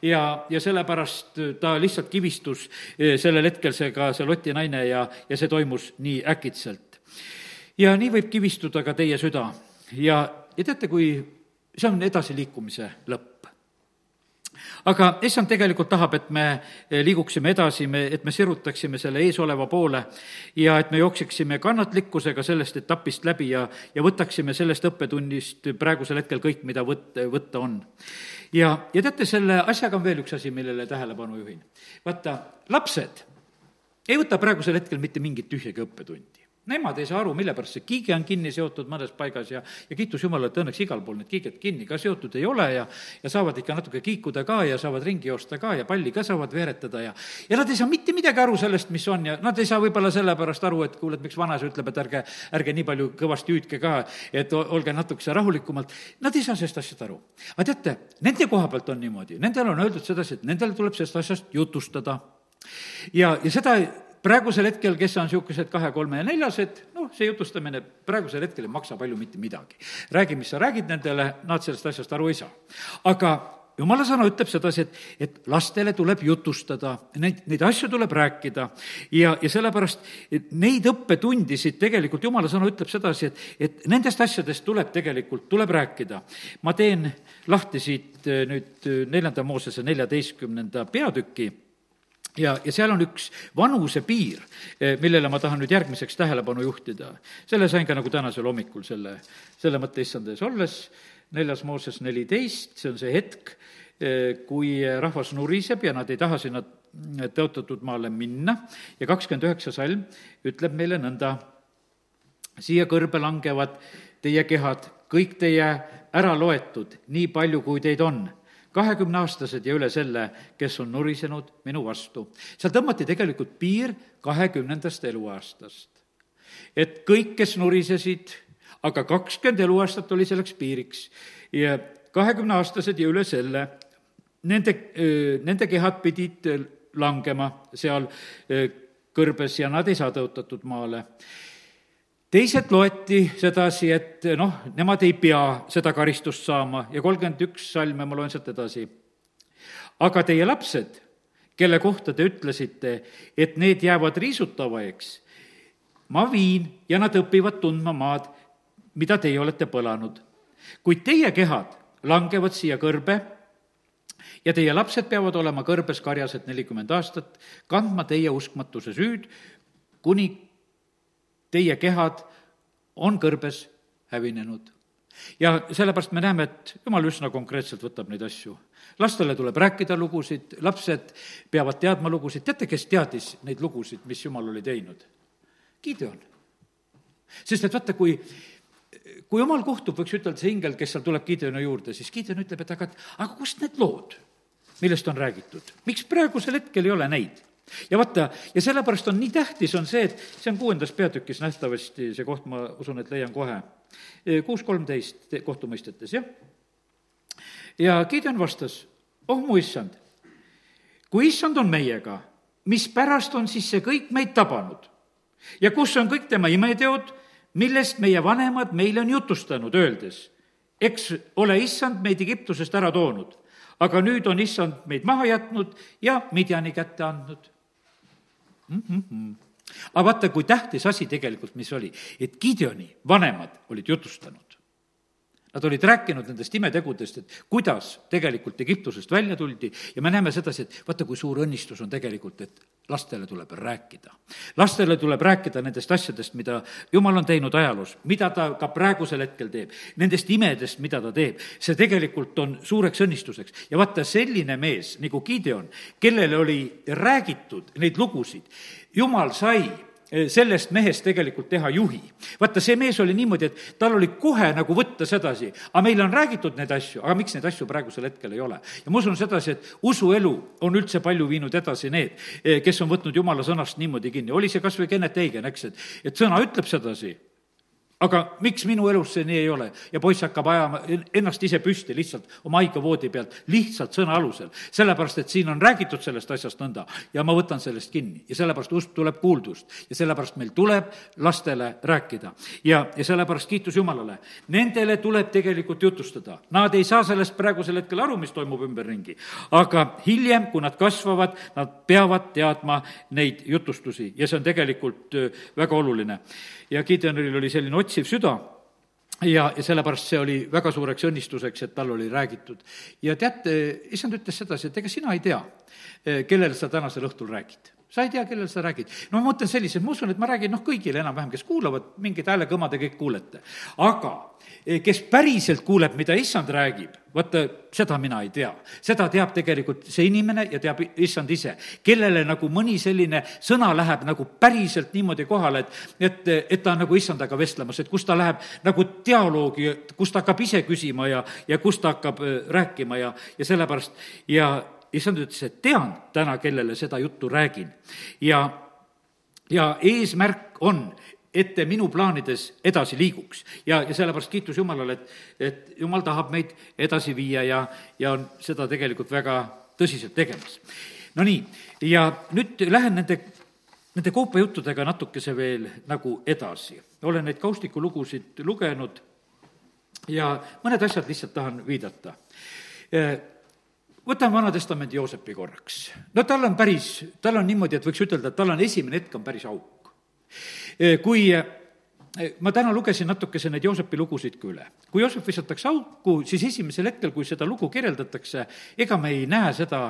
ja, ja sellepärast ta lihtsalt kivistus eh, sellel hetkel, see ka see Loti naine ja, ja see toimus nii äkitselt. ja nii võib kivistuda ka teie süda ja ja teate, kui see on edasiliikumise lõpp. aga issand tegelikult tahab, et me liiguksime edasi, me, et me sirutaksime selle eesoleva poole ja et me jookseksime kannatlikkusega sellest etapist läbi ja, ja võtaksime sellest õppetunnist praegusel hetkel kõik, mida võt-, võtta on. ja, ja teate, selle asjaga on veel üks asi, millele tähelepanu juhin. vaata, lapsed ei võta praegusel hetkel mitte mingit tühjagi õppetundi Nemad ei saa aru, mille pärast see kiige on kinni seotud mõnes paigas ja, ja kiitus Jumalale, et õnneks igal pool need kiiged kinni ka seotud ei ole ja, ja saavad ikka natuke kiikuda ka ja saavad ringi joosta ka ja palli ka saavad veeretada ja, ja nad ei saa mitte midagi aru sellest, mis on ja nad ei saa võib-olla sellepärast aru, et kuule, et miks vanaisa ütleb, et ärge, ärge nii palju kõvasti hüüdke ka, et olge natukese rahulikumalt. Nad ei saa sellest asjast aru. aga teate, nende koha pealt on niimoodi, nendele on öeldud sedasi, et nendel tuleb sellest asjast jutustada ja, ja seda praegusel hetkel, kes on niisugused kahe, kolme ja neljased, noh, see jutustamine praegusel hetkel ei maksa palju mitte midagi. räägi, mis sa räägid nendele, nad sellest asjast aru ei saa. aga jumala sõna ütleb sedasi, et, et lastele tuleb jutustada, neid, neid asju tuleb rääkida ja, ja sellepärast neid õppetundisid tegelikult jumala sõna ütleb sedasi, et, et nendest asjadest tuleb tegelikult, tuleb rääkida. ma teen lahti siit eh, nüüd eh, neljanda Moosese neljateistkümnenda peatüki ja, ja seal on üks vanusepiir, eh, millele ma tahan nüüd järgmiseks tähelepanu juhtida. selle sain ka nagu tänasel hommikul selle, selle mõtte issand ees olles, neljas Mooses neliteist, see on see hetk, eh, kui rahvas nuriseb ja nad ei taha sinna tõotatud maale minna. Ja kakskümmend üheksa salm ütleb meile nõnda, siia kõrbe langevad teie kehad, kõik teie ära loetud, nii palju, kui teid on kahekümneaastased ja üle selle, kes on nurisenud minu vastu. seal tõmmati tegelikult piir kahekümnendast eluaastast. et kõik, kes nurisesid, aga kakskümmend eluaastat oli selleks piiriks ja kahekümneaastased ja üle selle, nende, nende kehad pidid langema seal kõrbes ja nad ei saa tõotatud maale teised loeti sedasi, et noh, nemad ei pea seda karistust saama ja kolmkümmend üks salme ma loen sealt edasi. aga teie lapsed, kelle kohta te ütlesite, et need jäävad riisutavaks, ma viin ja nad õpivad tundma maad, mida teie olete põlanud. kuid teie kehad langevad siia kõrbe ja teie lapsed peavad olema kõrbes karjased nelikümmend aastat, kandma teie uskmatuse süüd, kuni teie kehad on kõrbes hävinenud. ja sellepärast me näeme, et jumal üsna konkreetselt võtab neid asju. lastele tuleb rääkida lugusid, lapsed peavad teadma lugusid, teate, kes teadis neid lugusid, mis jumal oli teinud? Gideon. sest et vaata, kui kui jumal kohtub, võiks ütelda, see ingel, kes seal tuleb Gideoni juurde, siis Gideon ütleb, et aga, aga kust need lood, millest on räägitud, miks praegusel hetkel ei ole neid? Ja vaata, ja sellepärast on nii tähtis, on see, et see on kuuendas peatükis nähtavasti see koht, ma usun, et leian kohe. kuus kolmteist kohtumõistetes, jah. ja Gideon vastas, oh mu issand, kui issand on meiega, mispärast on siis see kõik meid tabanud? ja kus on kõik tema imeteod, millest meie vanemad meile on jutustanud, öeldes, eks ole issand meid Egiptusest ära toonud, aga nüüd on issand meid maha jätnud ja Midjani kätte andnud mm. -hmm. aga vaata, kui tähtis asi tegelikult, mis oli, et Gideoni vanemad olid jutustanud. Nad olid rääkinud nendest imetegudest, et kuidas tegelikult Egiptusest välja tuldi ja me näeme sedasi, et vaata, kui suur õnnistus on tegelikult, et lastele tuleb rääkida. lastele tuleb rääkida nendest asjadest, mida jumal on teinud ajaloos, mida ta ka praegusel hetkel teeb, nendest imedest, mida ta teeb. see tegelikult on suureks õnnistuseks ja vaata, selline mees nagu Gideon, kellele oli räägitud neid lugusid, jumal sai sellest mehest tegelikult teha juhi. vaata, see mees oli niimoodi, et tal oli kohe nagu võtta sedasi, aga meile on räägitud neid asju, aga miks neid asju praegusel hetkel ei ole? ja ma usun sedasi, et usuelu on üldse palju viinud edasi need, eh, kes on võtnud jumala sõnast niimoodi kinni, oli see kas või Kennet Eigen, eks, et, et sõna ütleb sedasi aga miks minu elus see nii ei ole? ja poiss hakkab ajama ennast ise püsti lihtsalt oma haigavoodi pealt, lihtsalt sõna alusel. sellepärast, et siin on räägitud sellest asjast nõnda ja ma võtan sellest kinni ja sellepärast usk tuleb kuuldust ja sellepärast meil tuleb lastele rääkida. ja, ja sellepärast kiitus Jumalale. Nendele tuleb tegelikult jutustada. Nad ei saa sellest praegusel hetkel aru, mis toimub ümberringi, aga hiljem, kui nad kasvavad, nad peavad teadma neid jutustusi ja see on tegelikult äh, väga oluline ja Gideonil oli selline otsiv süda ja, ja sellepärast see oli väga suureks õnnistuseks, et tal oli räägitud. ja teate, issand ütles sedasi, et ega sina ei tea, kellele sa tänasel õhtul räägid sa ei tea, kellele sa räägid. no ma mõtlen selliselt, ma usun, et ma räägin noh, kõigile enam-vähem, kes kuulavad, mingid häälekõmad ja kõik kuulete. aga eh, kes päriselt kuuleb, mida issand räägib, vaata, seda mina ei tea. seda teab tegelikult see inimene ja teab issand ise, kellele nagu mõni selline sõna läheb nagu päriselt niimoodi kohale, et, et, et ta on nagu issandaga vestlemas, et kus ta läheb nagu dialoogi, kus ta hakkab ise küsima ja, ja kus ta hakkab eh, rääkima ja, ja sellepärast ja issand ütles, et tean täna, kellele seda juttu räägin. ja, ja eesmärk on, et te minu plaanides edasi liiguks. ja, ja sellepärast kiitus Jumalale, et, et Jumal tahab meid edasi viia ja, ja on seda tegelikult väga tõsiselt tegemas. Nonii, ja nüüd lähen nende, nende koopajuttudega natukese veel nagu edasi. olen neid kaustikulugusid lugenud ja mõned asjad lihtsalt tahan viidata võtame Vana-testamendi Joosepi korraks. no tal on päris, tal on niimoodi, et võiks ütelda, et tal on esimene hetk on päris auk. kui ma täna lugesin natukese neid Joosepi lugusid ka üle. kui Joosep visatakse auku, siis esimesel hetkel, kui seda lugu kirjeldatakse, ega me ei näe seda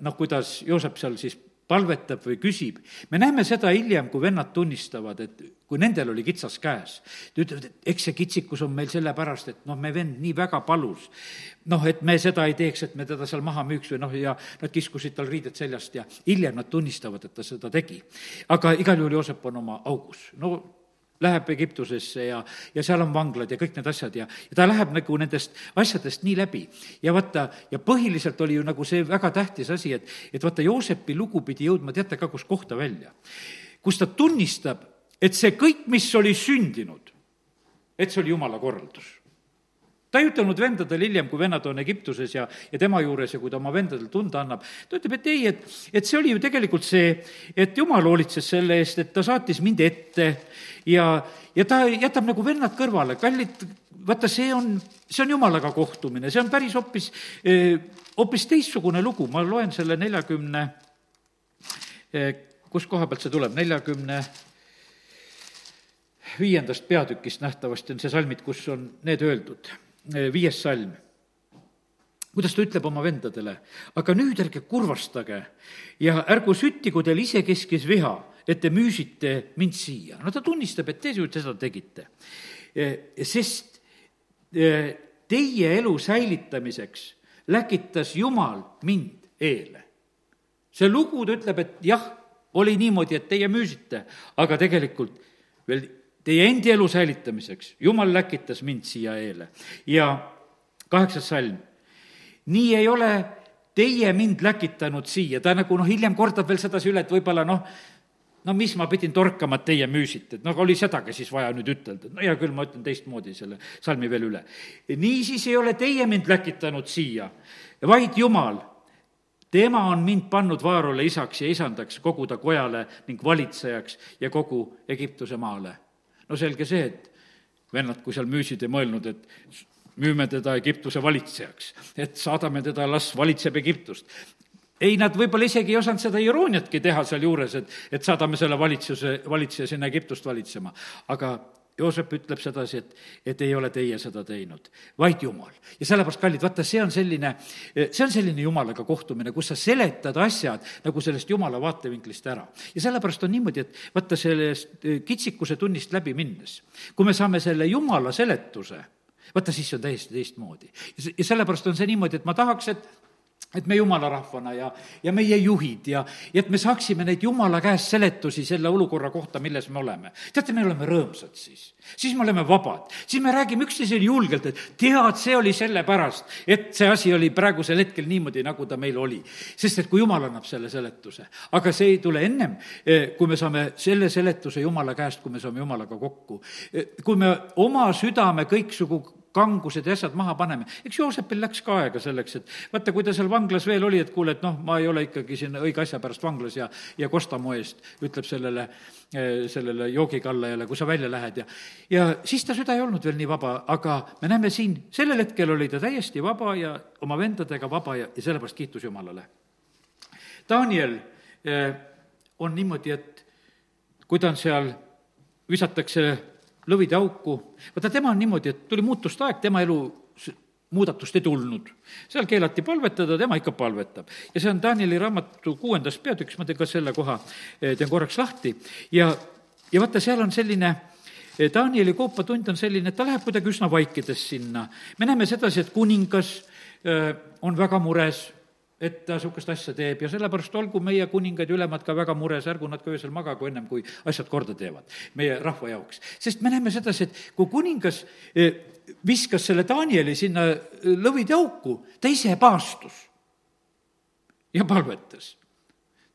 noh, kuidas Joosep seal siis palvetab või küsib. me näeme seda hiljem, kui vennad tunnistavad, et kui nendel oli kitsas käes. ütleb, et eks see kitsikus on meil sellepärast, et noh, me vend nii väga palus. noh, et me seda ei teeks, et me teda seal maha müüks või noh, ja nad kiskusid tal riided seljast ja hiljem nad tunnistavad, et ta seda tegi. aga igal juhul Joosep on oma augus. no läheb Egiptusesse ja, ja seal on vanglad ja kõik need asjad ja, ja ta läheb nagu nendest asjadest nii läbi. ja vaata, ja põhiliselt oli ju nagu see väga tähtis asi, et, et vaata, Joosepi lugu pidi jõudma teate ka kus kohta välja. kus ta tunnistab, et see kõik, mis oli sündinud, et see oli jumala korraldus ta ei ütelnud vendadele hiljem, kui vennad on Egiptuses ja, ja tema juures ja kui ta oma vendadele tunda annab, ta ütleb, et ei, et, et see oli ju tegelikult see, et jumal hoolitses selle eest, et ta saatis mind ette ja, ja ta jätab nagu vennad kõrvale, kallid, vaata, see on, see on jumalaga kohtumine, see on päris hoopis, eh, hoopis teistsugune lugu, ma loen selle neljakümne, eh, kus koha pealt see tuleb, neljakümne viiendast peatükist nähtavasti on see salmid, kus on need öeldud viies salm kuidas ta ütleb oma vendadele, aga nüüd ärge kurvastage ja ärgu süttigu teil isekeskis viha, et te müüsite mind siia. no ta tunnistab, et te seda tegite. Eh, sest eh, teie elu säilitamiseks läkitas Jumal mind eele. see lugu, ta ütleb, et jah, oli niimoodi, et teie müüsite, aga tegelikult veel teie endi elu säilitamiseks. jumal läkitas mind siia eele. ja kaheksas salm. nii ei ole teie mind läkitanud siia, ta nagu noh, hiljem kordab veel sedasi üle, et võib-olla noh, no mis ma pidin torkama, et teie müüsite, et noh, oli sedagi siis vaja nüüd ütelda. no hea küll, ma ütlen teistmoodi selle salmi veel üle. niisiis ei ole teie mind läkitanud siia, vaid Jumal tema on mind pannud Vaarole isaks ja isandaks kogu ta kojale ning valitsejaks ja kogu Egiptuse maale no selge see, et vennad, kui seal müüsid, ei mõelnud, et müüme teda Egiptuse valitsejaks, et saadame teda, las valitseb Egiptust. ei, nad võib-olla isegi ei osanud seda irooniatki teha sealjuures, et, et saadame selle valitsuse, valitseja sinna Egiptust valitsema. aga Joosep ütleb sedasi, et, et ei ole teie seda teinud, vaid Jumal. ja sellepärast, kallid, vaata, see on selline, see on selline Jumalaga kohtumine, kus sa seletad asjad nagu sellest Jumala vaatevinklist ära. ja sellepärast on niimoodi, et vaata, sellest kitsikuse tunnist läbi minnes, kui me saame selle Jumala seletuse, vaata, siis see on täiesti teistmoodi. ja sellepärast on see niimoodi, et ma tahaks, et et me jumala rahvana ja, ja meie juhid ja, ja et me saaksime neid jumala käest seletusi selle olukorra kohta, milles me oleme. teate, me oleme rõõmsad siis. siis me oleme vabad. siis me räägime üksteisele julgelt, et tead, see oli sellepärast, et see asi oli praegusel hetkel niimoodi, nagu ta meil oli. sest et kui jumal annab selle seletuse, aga see ei tule ennem, eh, kui me saame selle seletuse jumala käest, kui me saame jumalaga kokku. Eh, kui me oma südame kõiksugu kangused ja asjad maha paneme. eks Joosepil läks ka aega selleks, et vaata, kui ta seal vanglas veel oli, et kuule, et noh, ma ei ole ikkagi siin õige asja pärast vanglas ja, ja kosta mu eest, ütleb sellele, eh, sellele joogikallajale, kui sa välja lähed ja, ja siis ta süda ei olnud veel nii vaba, aga me näeme siin, sellel hetkel oli ta täiesti vaba ja oma vendadega vaba ja, ja sellepärast kiitus Jumalale. Daniel eh, on niimoodi, et kui ta on seal, visatakse lõvide auku. vaata, tema on niimoodi, et tuli muutuste aeg, tema elu muudatust ei tulnud. seal keelati palvetada, tema ikka palvetab. ja see on Danieli raamatu kuuendas peatükis, ma teen ka selle koha, eh, teen korraks lahti, ja, ja vaata, seal on selline eh, Danieli koopatund on selline, et ta läheb kuidagi üsna vaikides sinna. me näeme sedasi, et kuningas eh, on väga mures et ta niisugust asja teeb ja sellepärast olgu meie kuningad ja ülemad ka väga mures, ärgu nad ka öösel magagu ennem, kui asjad korda teevad meie rahva jaoks. sest me näeme sedasi, et kui kuningas e, viskas selle Danieli sinna e, lõvide auku, ta ise paastus ja palvetas.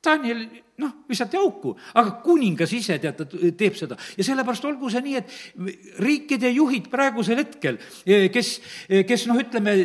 Daniel, noh, visati auku, aga kuningas ise, tead, ta teeb seda. ja sellepärast olgu see nii, et riikide juhid praegusel hetkel, e, kes, kes noh, ütleme,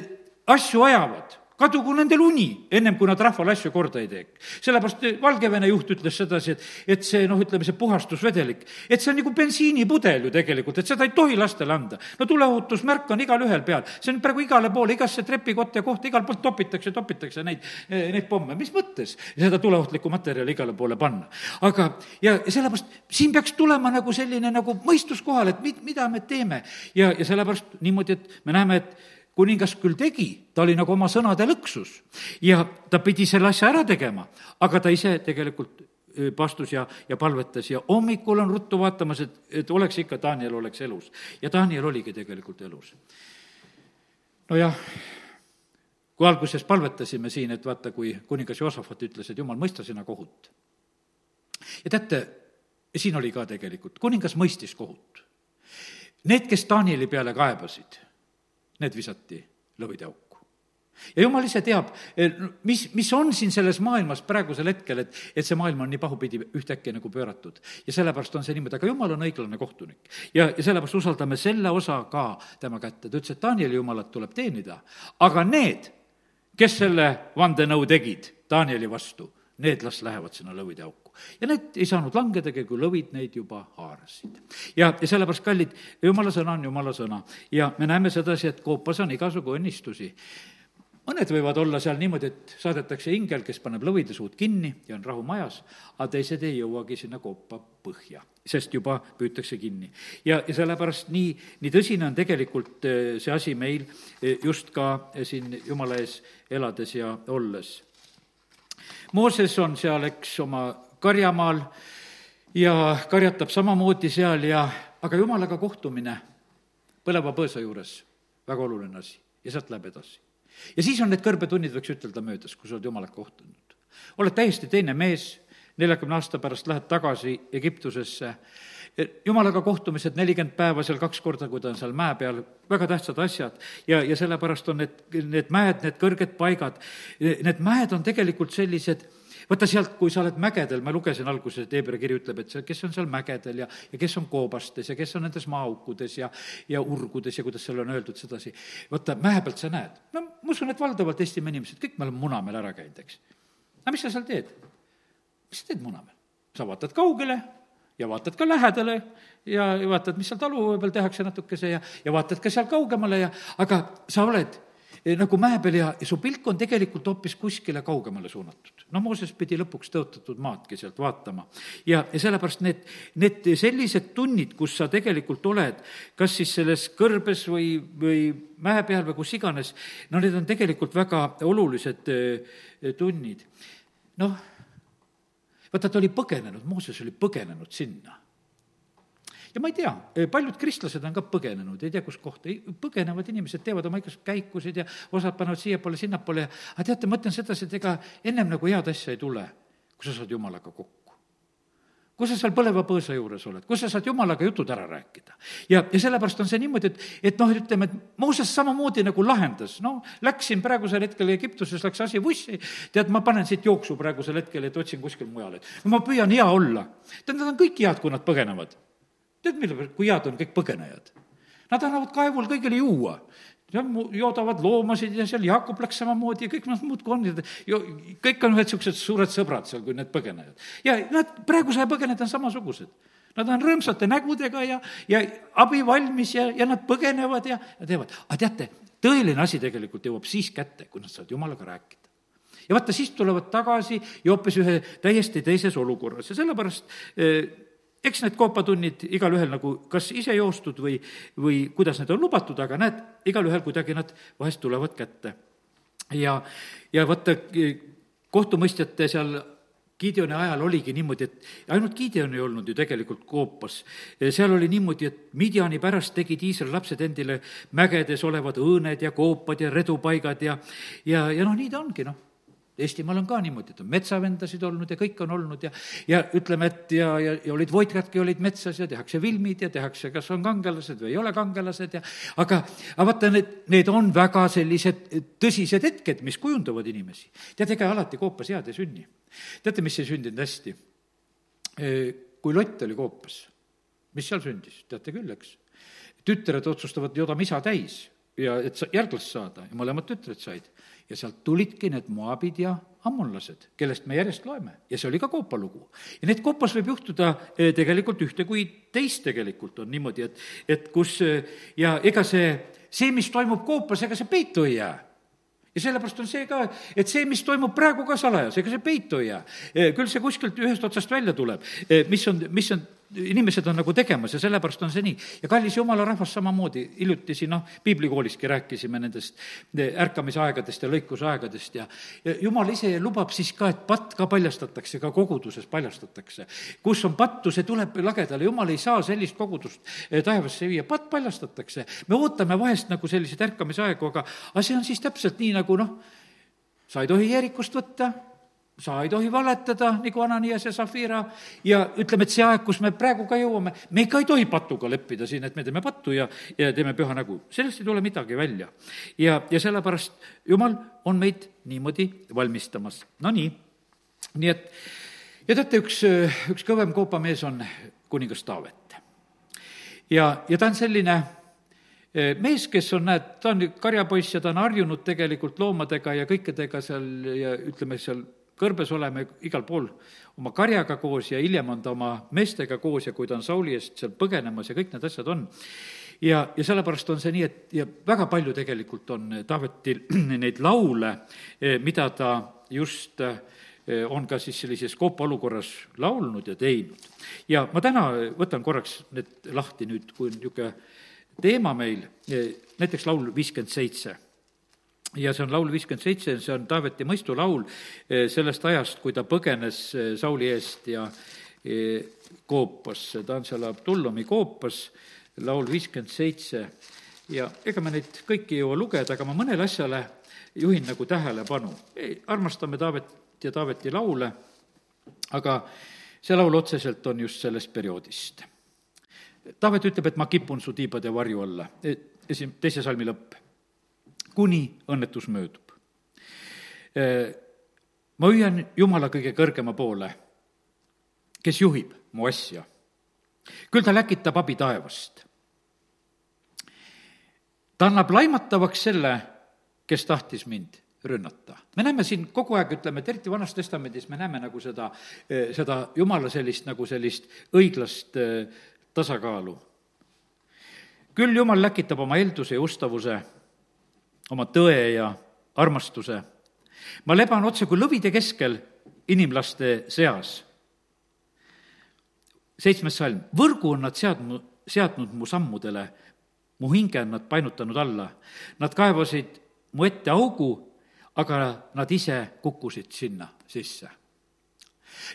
asju ajavad kadugu nendel uni, ennem kui nad rahvale asju korda ei tee. sellepärast Valgevene juht ütles sedasi, et, et see noh, ütleme see puhastusvedelik, et see on nagu bensiinipudel ju tegelikult, et seda ei tohi lastele anda. no tuleohutusmärk on igalühel peal, see on praegu igale poole, igasse trepikotta ja kohta, igal pool topitakse, topitakse neid, neid pomme, mis mõttes seda tuleohtlikku materjali igale poole panna. aga, ja sellepärast siin peaks tulema nagu selline nagu mõistus kohale, et mi-, mida me teeme. ja, ja sellepärast niimoodi, et me näeme, et kuningas küll tegi, ta oli nagu oma sõnade lõksus ja ta pidi selle asja ära tegema, aga ta ise tegelikult pastus ja, ja palvetas ja hommikul on ruttu vaatamas, et, et oleks ikka, Daniel oleks elus. ja Daniel oligi tegelikult elus. nojah, kui alguses palvetasime siin, et vaata, kui kuningas Joosafat ütles, et jumal, mõista sina kohut. ja teate, siin oli ka tegelikult, kuningas mõistis kohut. Need, kes Danieli peale kaebasid need visati lõvide auku. ja jumal ise teab, mis, mis on siin selles maailmas praegusel hetkel, et, et see maailm on nii pahupidi ühtäkki nagu pööratud. ja sellepärast on see niimoodi, aga jumal on õiglane kohtunik. ja, ja sellepärast usaldame selle osa ka tema kätte, ta ütles, et Danieli jumalat tuleb teenida, aga need, kes selle vandenõu tegid Danieli vastu, need las lähevad sinna lõvide auku ja need ei saanud langedagi, kui lõvid neid juba haarasid. ja, ja sellepärast, kallid, jumala sõna on jumala sõna ja me näeme sedasi, et koopas on igasugu õnnistusi mõned võivad olla seal niimoodi, et saadetakse ingel, kes paneb lõvide suud kinni ja on rahu majas, aga teised ei jõuagi sinna koppa põhja, sest juba püütakse kinni. ja, ja sellepärast nii, nii tõsine on tegelikult eh, see asi meil eh, just ka eh, siin Jumala ees elades ja olles. Mooses on seal, eks, oma karjamaal ja karjatab samamoodi seal ja, aga jumalaga kohtumine põleva põõsa juures, väga oluline asi ja sealt läheb edasi. ja siis on need kõrbetunnid, võiks ütelda, möödas, kui sa oled jumalaga kohtunud. oled täiesti teine mees, neljakümne aasta pärast lähed tagasi Egiptusesse, jumalaga kohtumised nelikümmend päeva seal kaks korda, kui ta on seal mäe peal, väga tähtsad asjad. ja, ja sellepärast on need, need mäed, need kõrged paigad, need mäed on tegelikult sellised vaata sealt, kui sa oled mägedel, ma lugesin alguses, et Hebra kiri ütleb, et see, kes on seal mägedel ja, ja kes on koobastes ja kes on nendes maaaukudes ja, ja urgudes ja kuidas seal on öeldud sedasi. vaata, mäe pealt sa näed. no ma usun, et valdavalt Eestimaa inimesed, kõik me oleme Munamäel ära käinud, eks. aga mis sa seal teed? mis sa teed Munamäel? sa vaatad kaugele ja vaatad ka lähedale ja, ja vaatad, mis seal talupoe peal tehakse natukese ja, ja vaatad ka seal kaugemale ja aga sa oled eh, nagu mäe peal ja, ja su pilk on tegelikult hoopis kuskile kaugemale suunatud. no Mooses pidi lõpuks tõotatud maadki sealt vaatama. ja, ja sellepärast need, need sellised tunnid, kus sa tegelikult oled, kas siis selles kõrbes või, või mäe peal või kus iganes, no need on tegelikult väga olulised eh, tunnid. noh, vaata, ta oli põgenenud, Mooses oli põgenenud sinna. Ja ma ei tea, paljud kristlased on ka põgenenud, ei tea, kus kohta, põgenevad inimesed teevad oma igasuguseid käikusid ja osad panevad siiapoole, sinnapoole. Aga teate, ma ütlen sedasi, et ega ennem nagu head asja ei tule, kui sa saad jumalaga kokku kui sa seal põleva põõsa juures oled, kus sa saad jumalaga jutud ära rääkida. ja, ja sellepärast on see niimoodi, et, et noh, ütleme, et Mooses samamoodi nagu lahendas, no läksin praegusel hetkel Egiptuses, läks asi vussi, tead, ma panen siit jooksu praegusel hetkel, et otsin kuskil mujal, et ma püüan hea olla. tead, nad on kõik head, kui nad põgenevad tead, mille pärast, kui head on kõik põgenejad? Nad annavad kaevul kõigile juua joodavad loomasid ja seal Jaakop läks samamoodi ja kõik nad muudkui on, kõik on ühed niisugused suured sõbrad seal, kui need põgenejad. ja nad, praeguse aja põgenejad on samasugused. Nad on rõõmsate nägudega ja, ja abivalmis ja, ja nad põgenevad ja, ja teevad. aga teate, tõeline asi tegelikult jõuab siis kätte, kui nad saavad jumalaga rääkida. ja vaata, siis tulevad tagasi ja hoopis ühe täiesti teises olukorras ja sellepärast eh, eks need koopatunnid igalühel nagu kas ise joostud või, või kuidas need on lubatud, aga näed, igalühel kuidagi nad vahest tulevad kätte. ja, ja vaata, kohtumõistjate seal Gideoni ajal oligi niimoodi, et ainult Gideon ei olnud ju tegelikult koopas. seal oli niimoodi, et Midjani pärast tegid Iisraeli lapsed endile mägedes olevad õõned ja koopad ja redupaigad ja, ja, ja noh, nii ta ongi, noh Eestimaal on ka niimoodi, et on metsavendasid olnud ja kõik on olnud ja, ja ütleme, et ja, ja, ja olid voitkadki olid metsas ja tehakse filmid ja tehakse, kas on kangelased või ei ole kangelased ja aga, aga vaata, need, need on väga sellised tõsised hetked, mis kujundavad inimesi. tead, ega alati koopas head ei sünni. teate, mis ei sündinud hästi? kui Lott oli koopas, mis seal sündis, teate küll, eks? tütred otsustavad jodama isa täis ja et sa järglast saada ja mõlemad tütred said ja sealt tulidki need moabid ja ammonlased, kellest me järjest loeme ja see oli ka Koopa lugu. ja need Koopas võib juhtuda eh, tegelikult ühte kui teist tegelikult on niimoodi, et, et kus eh, ja ega see, see, mis toimub Koopas, ega see peitu ei jää ja sellepärast on see ka, et see, mis toimub praegu ka salajas, ega see peitu ei jää. Eh, küll see kuskilt ühest otsast välja tuleb, mis on, mis on inimesed on nagu tegemas ja sellepärast on see nii. ja kallis jumala rahvas samamoodi, hiljuti siin noh, piiblikooliski rääkisime nendest ärkamisaegadest ja lõikusaegadest ja, ja jumal ise lubab siis ka, et patt ka paljastatakse, ka koguduses paljastatakse. kus on pattu, see tuleb lagedale, jumal ei saa sellist kogudust eh, taevasse viia, patt paljastatakse. me ootame vahest nagu selliseid ärkamisaegu, aga, aga see on siis täpselt nii, nagu noh, sa ei tohi Jeerikust võtta sa ei tohi valetada, nagu Ananias ja Zafira, ja ütleme, et see aeg, kus me praegu ka jõuame, me ikka ei tohi patuga leppida siin, et me teeme pattu ja, ja teeme püha nägu. sellest ei tule midagi välja. ja, ja sellepärast Jumal on meid niimoodi valmistamas. Nonii, nii et ja teate, üks, üks kõvem koopamees on kuningas Taavet. ja, ja ta on selline eh, mees, kes on, näed, ta on karjapoiss ja ta on harjunud tegelikult loomadega ja kõikidega seal ja ütleme, seal kõrbes oleme igal pool oma karjaga koos ja hiljem on ta oma meestega koos ja kui ta on Sauli eest seal põgenemas ja kõik need asjad on. ja, ja sellepärast on see nii, et ja väga palju tegelikult on Taavetil neid laule, eh, mida ta just eh, on ka siis sellises koopaolukorras laulnud ja teinud. ja ma täna võtan korraks need lahti nüüd, kui on niisugune teema meil, eh, näiteks laul viiskümmend seitse ja see on laul viiskümmend seitse, see on Taaveti mõistulaul eh, sellest ajast, kui ta põgenes eh, Sauli eest ja eh, koopasse, ta on seal Abdullumi koopas, laul viiskümmend seitse ja ega me neid kõiki ei jõua lugeda, aga ma mõnele asjale juhin nagu tähelepanu. armastame Taavet ja Taaveti laule, aga see laul otseselt on just sellest perioodist. Taavet ütleb, et ma kipun su tiibade varju alla, esim-, teise salmi lõpp kuni õnnetus möödub. ma hüüan Jumala kõige kõrgema poole, kes juhib mu asja. küll ta läkitab abi taevast. ta annab laimatavaks selle, kes tahtis mind rünnata. me näeme siin kogu aeg, ütleme, et eriti Vanas Testamendis me näeme nagu seda, seda Jumala sellist, nagu sellist õiglast tasakaalu. küll Jumal läkitab oma eelduse ja ustavuse oma tõe ja armastuse. ma leban otse kui lõvide keskel inimlaste seas. seitsmes salm, võrgu on nad seadnud, seadnud mu sammudele, mu hinge on nad painutanud alla. Nad kaevasid mu ette augu, aga nad ise kukkusid sinna sisse.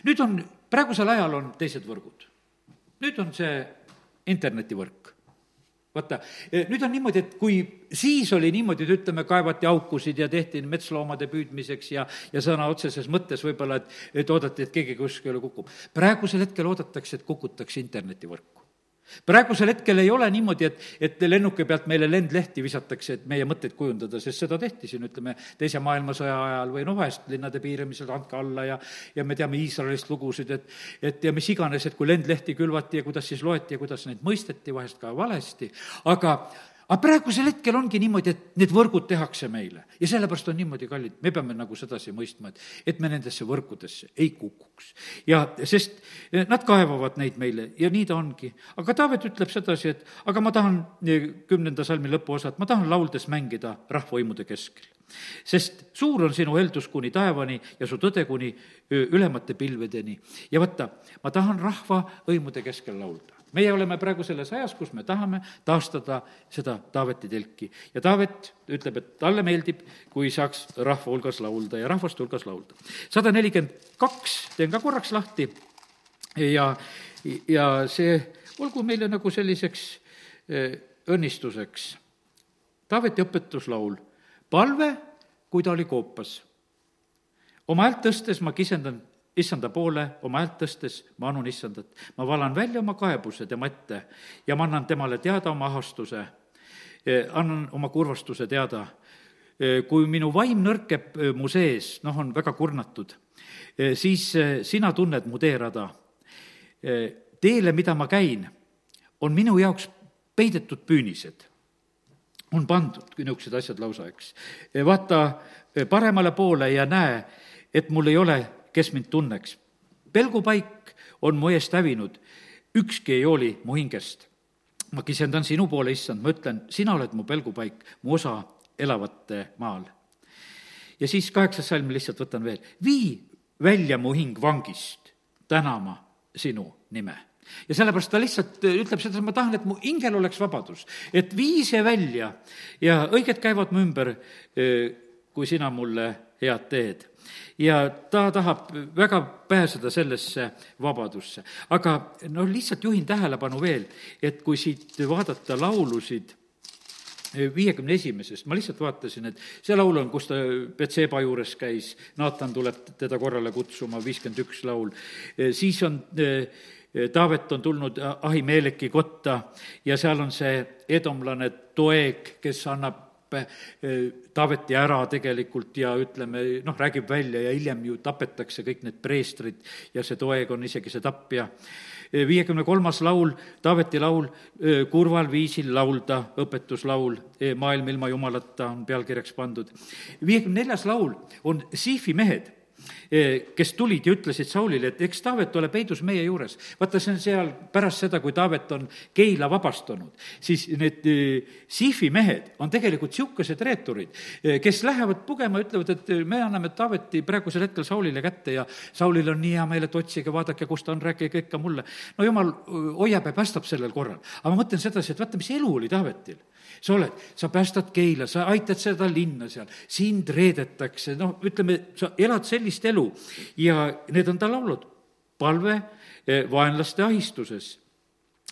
nüüd on, praegusel ajal on teised võrgud. nüüd on see internetivõrk vaata, nüüd on niimoodi, et kui siis oli niimoodi, et ütleme, kaevati aukusid ja tehti metsloomade püüdmiseks ja, ja sõna otseses mõttes võib-olla, et, et oodati, et keegi kuskile kukub. praegusel hetkel oodatakse, et kukutakse internetivõrku praegusel hetkel ei ole niimoodi, et, et lennuki pealt meile lendlehti visatakse, et meie mõtteid kujundada, sest seda tehti siin, ütleme, Teise maailmasõja ajal või noh, vahest linnade piiramisel andke alla ja ja me teame Iisraelist lugusid, et et ja mis iganes, et kui lendlehti külvati ja kuidas siis loeti ja kuidas neid mõisteti, vahest ka valesti, aga aga praegusel hetkel ongi niimoodi, et need võrgud tehakse meile ja sellepärast on niimoodi, kallid, me peame nagu sedasi mõistma, et, et me nendesse võrkudesse ei kukuks. ja sest eh, nad kaevavad neid meile ja nii ta ongi. aga Taavet ütleb sedasi, et aga ma tahan, eh, kümnenda salmi lõpuosa, et ma tahan lauldes mängida rahvavõimude keskel sest suur on sinu heldus kuni taevani ja su tõde kuni ülemate pilvedeni. ja vaata, ma tahan rahva hõimude keskel laulda meie oleme praegu selles ajas, kus me tahame taastada seda Taaveti telki. ja Taavet ütleb, et talle meeldib, kui saaks rahva hulgas laulda ja rahvaste hulgas laulda. sada nelikümmend kaks, teen ka korraks lahti ja, ja see olgu meile nagu selliseks õnnistuseks. Taaveti õpetuslaul, palve, kui ta oli koopas. oma häält tõstes ma kisendan issanda poole oma häält tõstes, ma anun issandat. ma valan välja oma kaebuse tema ette ja ma annan temale teada oma ahastuse, e, annan oma kurvastuse teada. E, kui minu vaim nõrkeb e, mu sees, noh, on väga kurnatud, siis sina tunned mu teerada. teele, mida ma käin, on minu jaoks peidetud püünised on pandud niisugused asjad lausa, eks. vaata paremale poole ja näe, et mul ei ole kes mind tunneks. pelgupaik on mu eest hävinud, ükski ei hooli mu hingest. ma kisendan sinu poole, issand, ma ütlen, sina oled mu pelgupaik, mu osa elavate maal. ja siis kaheksas salm lihtsalt võtan veel, vii välja mu hing vangist, tänama sinu nime ja sellepärast ta lihtsalt ütleb seda, ma tahan, et mu hingel oleks vabadus, et vii see välja ja õiged käivad mu ümber, kui sina mulle head teed ja ta tahab väga pääseda sellesse vabadusse. aga noh, lihtsalt juhin tähelepanu veel, et kui siit vaadata laulusid, viiekümne esimesest, ma lihtsalt vaatasin, et see laul on, kus ta Betseba juures käis, Naatan tuleb teda korrale kutsuma, viiskümmend üks laul, siis on Taavet on tulnud Ahimeeleki kotta ja seal on see edomlane Toeg, kes annab Eh, Taaveti ära tegelikult ja ütleme, noh, räägib välja ja hiljem ju tapetakse kõik need preestrid ja see Toeg on isegi see tapja. Viiekümne kolmas laul, Taaveti laul, eh, kurval viisil laulda, õpetuslaul, maailm ilma jumalata on pealkirjaks pandud. viiekümne neljas laul on Siifi mehed Eh, kes tulid ja ütlesid Saulile, et eks Taavet ole peidus meie juures. vaata, see on seal pärast seda, kui Taavet on Keila vabastanud, siis need eh, Siifi mehed on tegelikult niisugused reeturid, eh, kes lähevad pugema, ütlevad, et me anname Taaveti praegusel hetkel Saulile kätte ja Saulil on nii hea meel, et otsige, vaadake, kus ta on, rääkige ikka mulle. no jumal hoiab ja päästab sellel korral. aga ma mõtlen sedasi, et vaata, mis elu oli Taavetil sa oled, sa päästad Keila, sa aitad seda linna seal, sind reedetakse, noh, ütleme, sa elad sellist elu ja need on ta laulud. palve eh, vaenlaste ahistuses.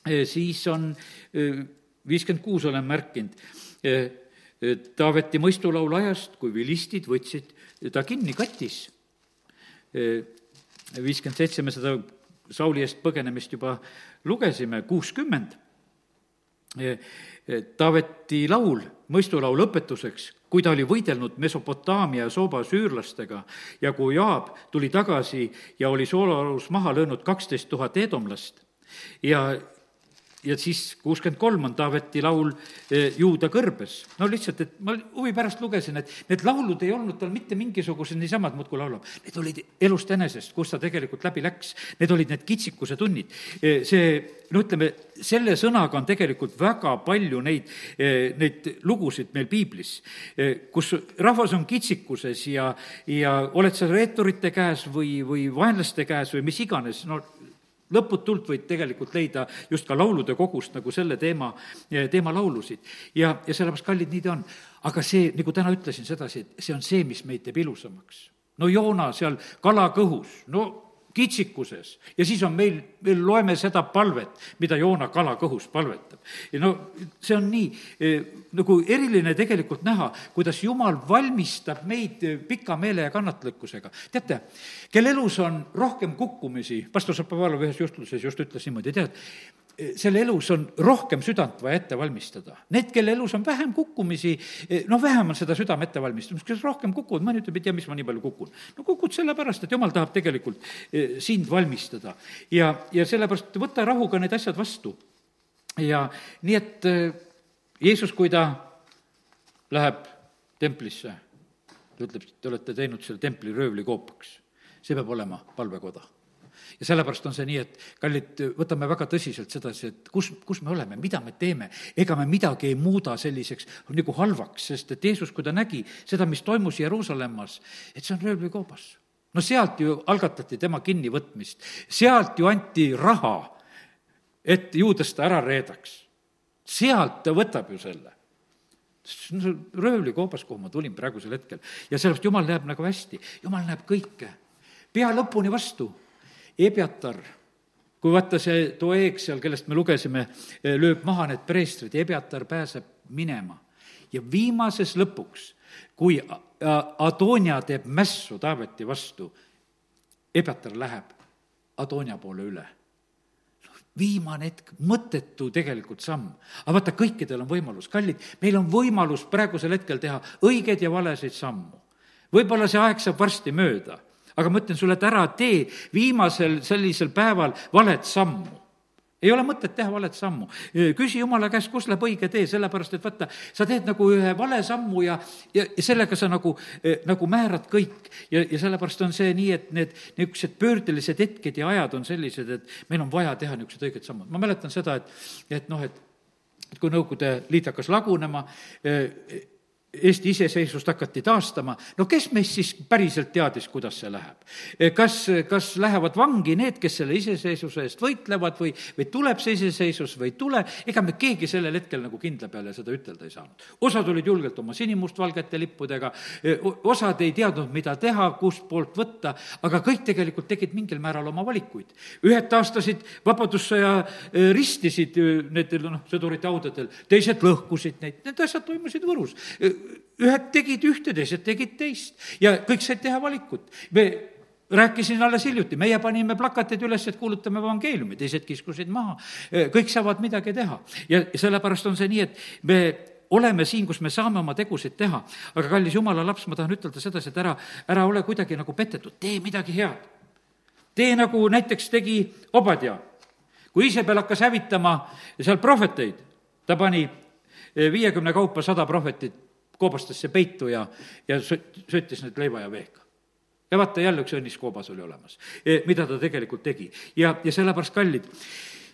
Eh, siis on eh, viiskümmend kuus olen märkinud, Taaveti mõistulaulu ajast, kui vilistid võtsid ta kinni katis. viiskümmend seitse me seda Sauli eest põgenemist juba lugesime, kuuskümmend Taaveti laul, mõistulaul õpetuseks, kui ta oli võidelnud Mesopotaamia ja Sooba süürlastega ja kui Joab tuli tagasi ja oli soolaorus maha löönud kaksteist tuhat edomlast ja ja siis kuuskümmend kolm on Taaveti laul eh, Juuda kõrbes. no lihtsalt, et ma huvi pärast lugesin, et need laulud ei olnud tal mitte mingisugused niisama, et muudkui laulab. Need olid elust enesest, kus ta tegelikult läbi läks. Need olid need kitsikuse tunnid. Eh, see, no ütleme, selle sõnaga on tegelikult väga palju neid, eh, neid lugusid meil piiblis, kus rahvas on kitsikuses ja, ja oled sa reeturite käes või, või vaenlaste käes või mis iganes, no lõputult võid tegelikult leida just ka laulude kogust nagu selle teema, teema laulusid. ja, ja sellepärast, kallid, nii ta on. aga see, nagu täna ütlesin sedasi, et see on see, mis meid teeb ilusamaks. no Joona seal kalakõhus, no kitsikuses ja siis on meil, me loeme seda palvet, mida Joona kalakõhus palvetab. ja no see on nii eh, nagu eriline tegelikult näha, kuidas Jumal valmistab meid eh, pika meele ja kannatlikkusega. teate, kelle elus on rohkem kukkumisi, pastor Šapovalov ühes juhtluses just ütles niimoodi, tead, selle elus on rohkem südant vaja ette valmistada. Need, kelle elus on vähem kukkumisi, noh, vähem on seda südame ettevalmistamist, kes rohkem kukuvad, mõni ütleb, ei tea, mis ma nii palju kukun. no kukud sellepärast, et jumal tahab tegelikult eh, sind valmistada. ja, ja sellepärast võta rahuga need asjad vastu. ja nii, et eh, Jeesus, kui ta läheb templisse, ta ütleb, te olete teinud selle templi röövlikoopaks. see peab olema palvekoda ja sellepärast on see nii, et kallid, võtame väga tõsiselt sedasi, et kus, kus me oleme, mida me teeme. ega me midagi ei muuda selliseks nagu halvaks, sest et Jeesus, kui ta nägi seda, mis toimus Jeruusalemmas, et see on röövlikoobas. no sealt ju algatati tema kinnivõtmist, sealt ju anti raha, et juudest ta ära reedaks. sealt ta võtab ju selle on röövlikoobas, kuhu ma tulin praegusel hetkel. ja sellepärast Jumal näeb nagu hästi, Jumal näeb kõike, pea lõpuni vastu Ebjatar, kui vaata see Doeg seal, kellest me lugesime, eh, lööb maha need preestrid, Ebjatar pääseb minema. ja viimases lõpuks, kui Adonia teeb mässu Taaveti vastu, Ebjatar läheb Adonia poole üle viimane hetk, mõttetu tegelikult samm. aga vaata, kõikidel on võimalus, kallid, meil on võimalus praegusel hetkel teha õigeid ja valesid sammu. võib-olla see aeg saab varsti mööda aga ma ütlen sulle, et ära tee viimasel sellisel päeval valet sammu ei ole mõtet teha valet sammu. küsi Jumala käest, kus läheb õige tee, sellepärast et vaata, sa teed nagu ühe vale sammu ja, ja, sellega sa nagu, nagu määrad kõik. ja, ja sellepärast on see nii, et need niisugused pöördelised hetked ja ajad on sellised, et meil on vaja teha niisugused õiged sammud. ma mäletan seda, et, et noh, et et kui Nõukogude Liit hakkas lagunema, Eesti iseseisvust hakati taastama, no kes meist siis päriselt teadis, kuidas see läheb? kas, kas lähevad vangi need, kes selle iseseisvuse eest võitlevad või, või tuleb see iseseisvus või ei tule, ega me keegi sellel hetkel nagu kindla peale seda ütelda ei saanud. osad olid julgelt oma sinimustvalgete lippudega, osad ei teadnud, mida teha, kust poolt võtta, aga kõik tegelikult tegid mingil määral oma valikuid. ühed taastasid Vabadussõja, ristisid nendel noh, sõdurite haudadel, teised lõhkusid neid, need asjad toimusid Võrus ühed tegid ühte, teised tegid teist ja kõik said teha valikut. me rääkisin alles hiljuti, meie panime plakatid üles, et kuulutame evangeeliumi, teised kiskusid maha. kõik saavad midagi teha ja sellepärast on see nii, et me oleme siin, kus me saame oma tegusid teha. aga kallis jumala laps, ma tahan ütelda sedasi, et ära, ära ole kuidagi nagu petetud, tee midagi head. tee nagu näiteks tegi Obadja. kui Iisabel hakkas hävitama seal prohveteid, ta pani viiekümne kaupa sada prohvetit koobastesse peitu ja, ja söötis need leiva ja veega. ja vaata, jälle üks õnniskoobas oli olemas, e, mida ta tegelikult tegi. ja, ja sellepärast, kallid,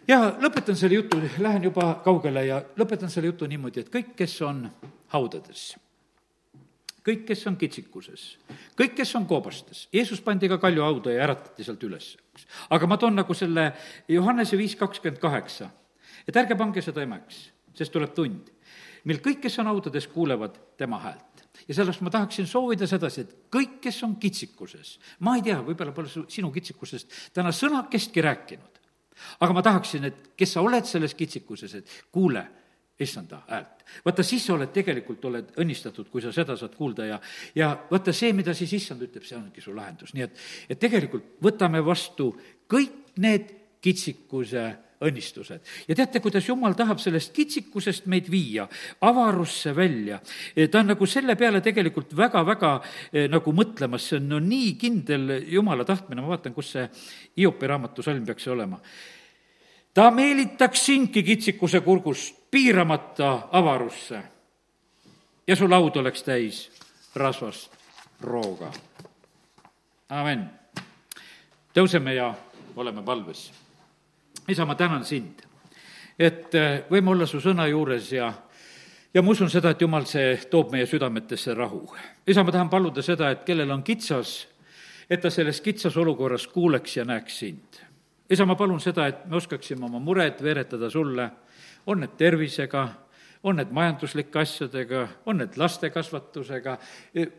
ja lõpetan selle jutu, lähen juba kaugele ja lõpetan selle jutu niimoodi, et kõik, kes on haudades, kõik, kes on kitsikuses, kõik, kes on koobastes, Jeesus pandi ka kalju hauda ja äratati sealt üles. aga ma toon nagu selle Johannese viis kakskümmend kaheksa, et ärge pange seda emeks, sest tuleb tund mil kõik, kes on haudades, kuulevad tema häält. ja sellepärast ma tahaksin soovida sedasi, et kõik, kes on kitsikuses, ma ei tea, võib-olla pole su, sinu kitsikusest täna sõnakestki rääkinud, aga ma tahaksin, et kes sa oled selles kitsikuses, et kuule issanda häält. vaata, siis sa oled tegelikult, oled õnnistatud, kui sa seda saad kuulda ja, ja vaata see, mida siis issand ütleb, see ongi su lahendus, nii et, et tegelikult võtame vastu kõik need kitsikuse õnnistused. ja teate, kuidas jumal tahab sellest kitsikusest meid viia avarusse välja. ta on nagu selle peale tegelikult väga-väga eh, nagu mõtlemas, see on no nii kindel jumala tahtmine, ma vaatan, kus see Hiopi raamatu salm peaks olema ta meelitaks sindki kitsikuse kurgust piiramata avarusse ja su laud oleks täis rasvast rooga. amin. tõuseme ja oleme palves. Isa, ma tänan sind, et äh, võime olla su sõna juures ja ja ma usun seda, et jumal, see toob meie südametesse rahu. isa, ma tahan paluda seda, et kellel on kitsas, et ta selles kitsas olukorras kuuleks ja näeks sind. isa, ma palun seda, et me oskaksime oma mured veeretada sulle, on need tervisega, on need majanduslike asjadega, on need lastekasvatusega,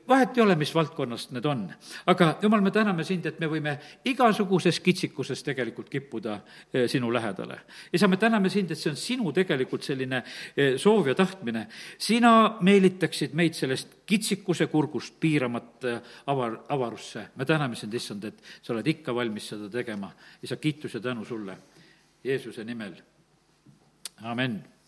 vahet ei ole, mis valdkonnast need on. aga jumal, me täname sind, et me võime igasuguses kitsikuses tegelikult kippuda eh, sinu lähedale. isa, me täname sind, et see on sinu tegelikult selline eh, soov ja tahtmine. sina meelitaksid meid sellest kitsikuse kurgust piiramata avar, avarusse. me täname sind, issand, et sa oled ikka valmis seda tegema. isa, kiitus ja tänu sulle Jeesuse nimel. amin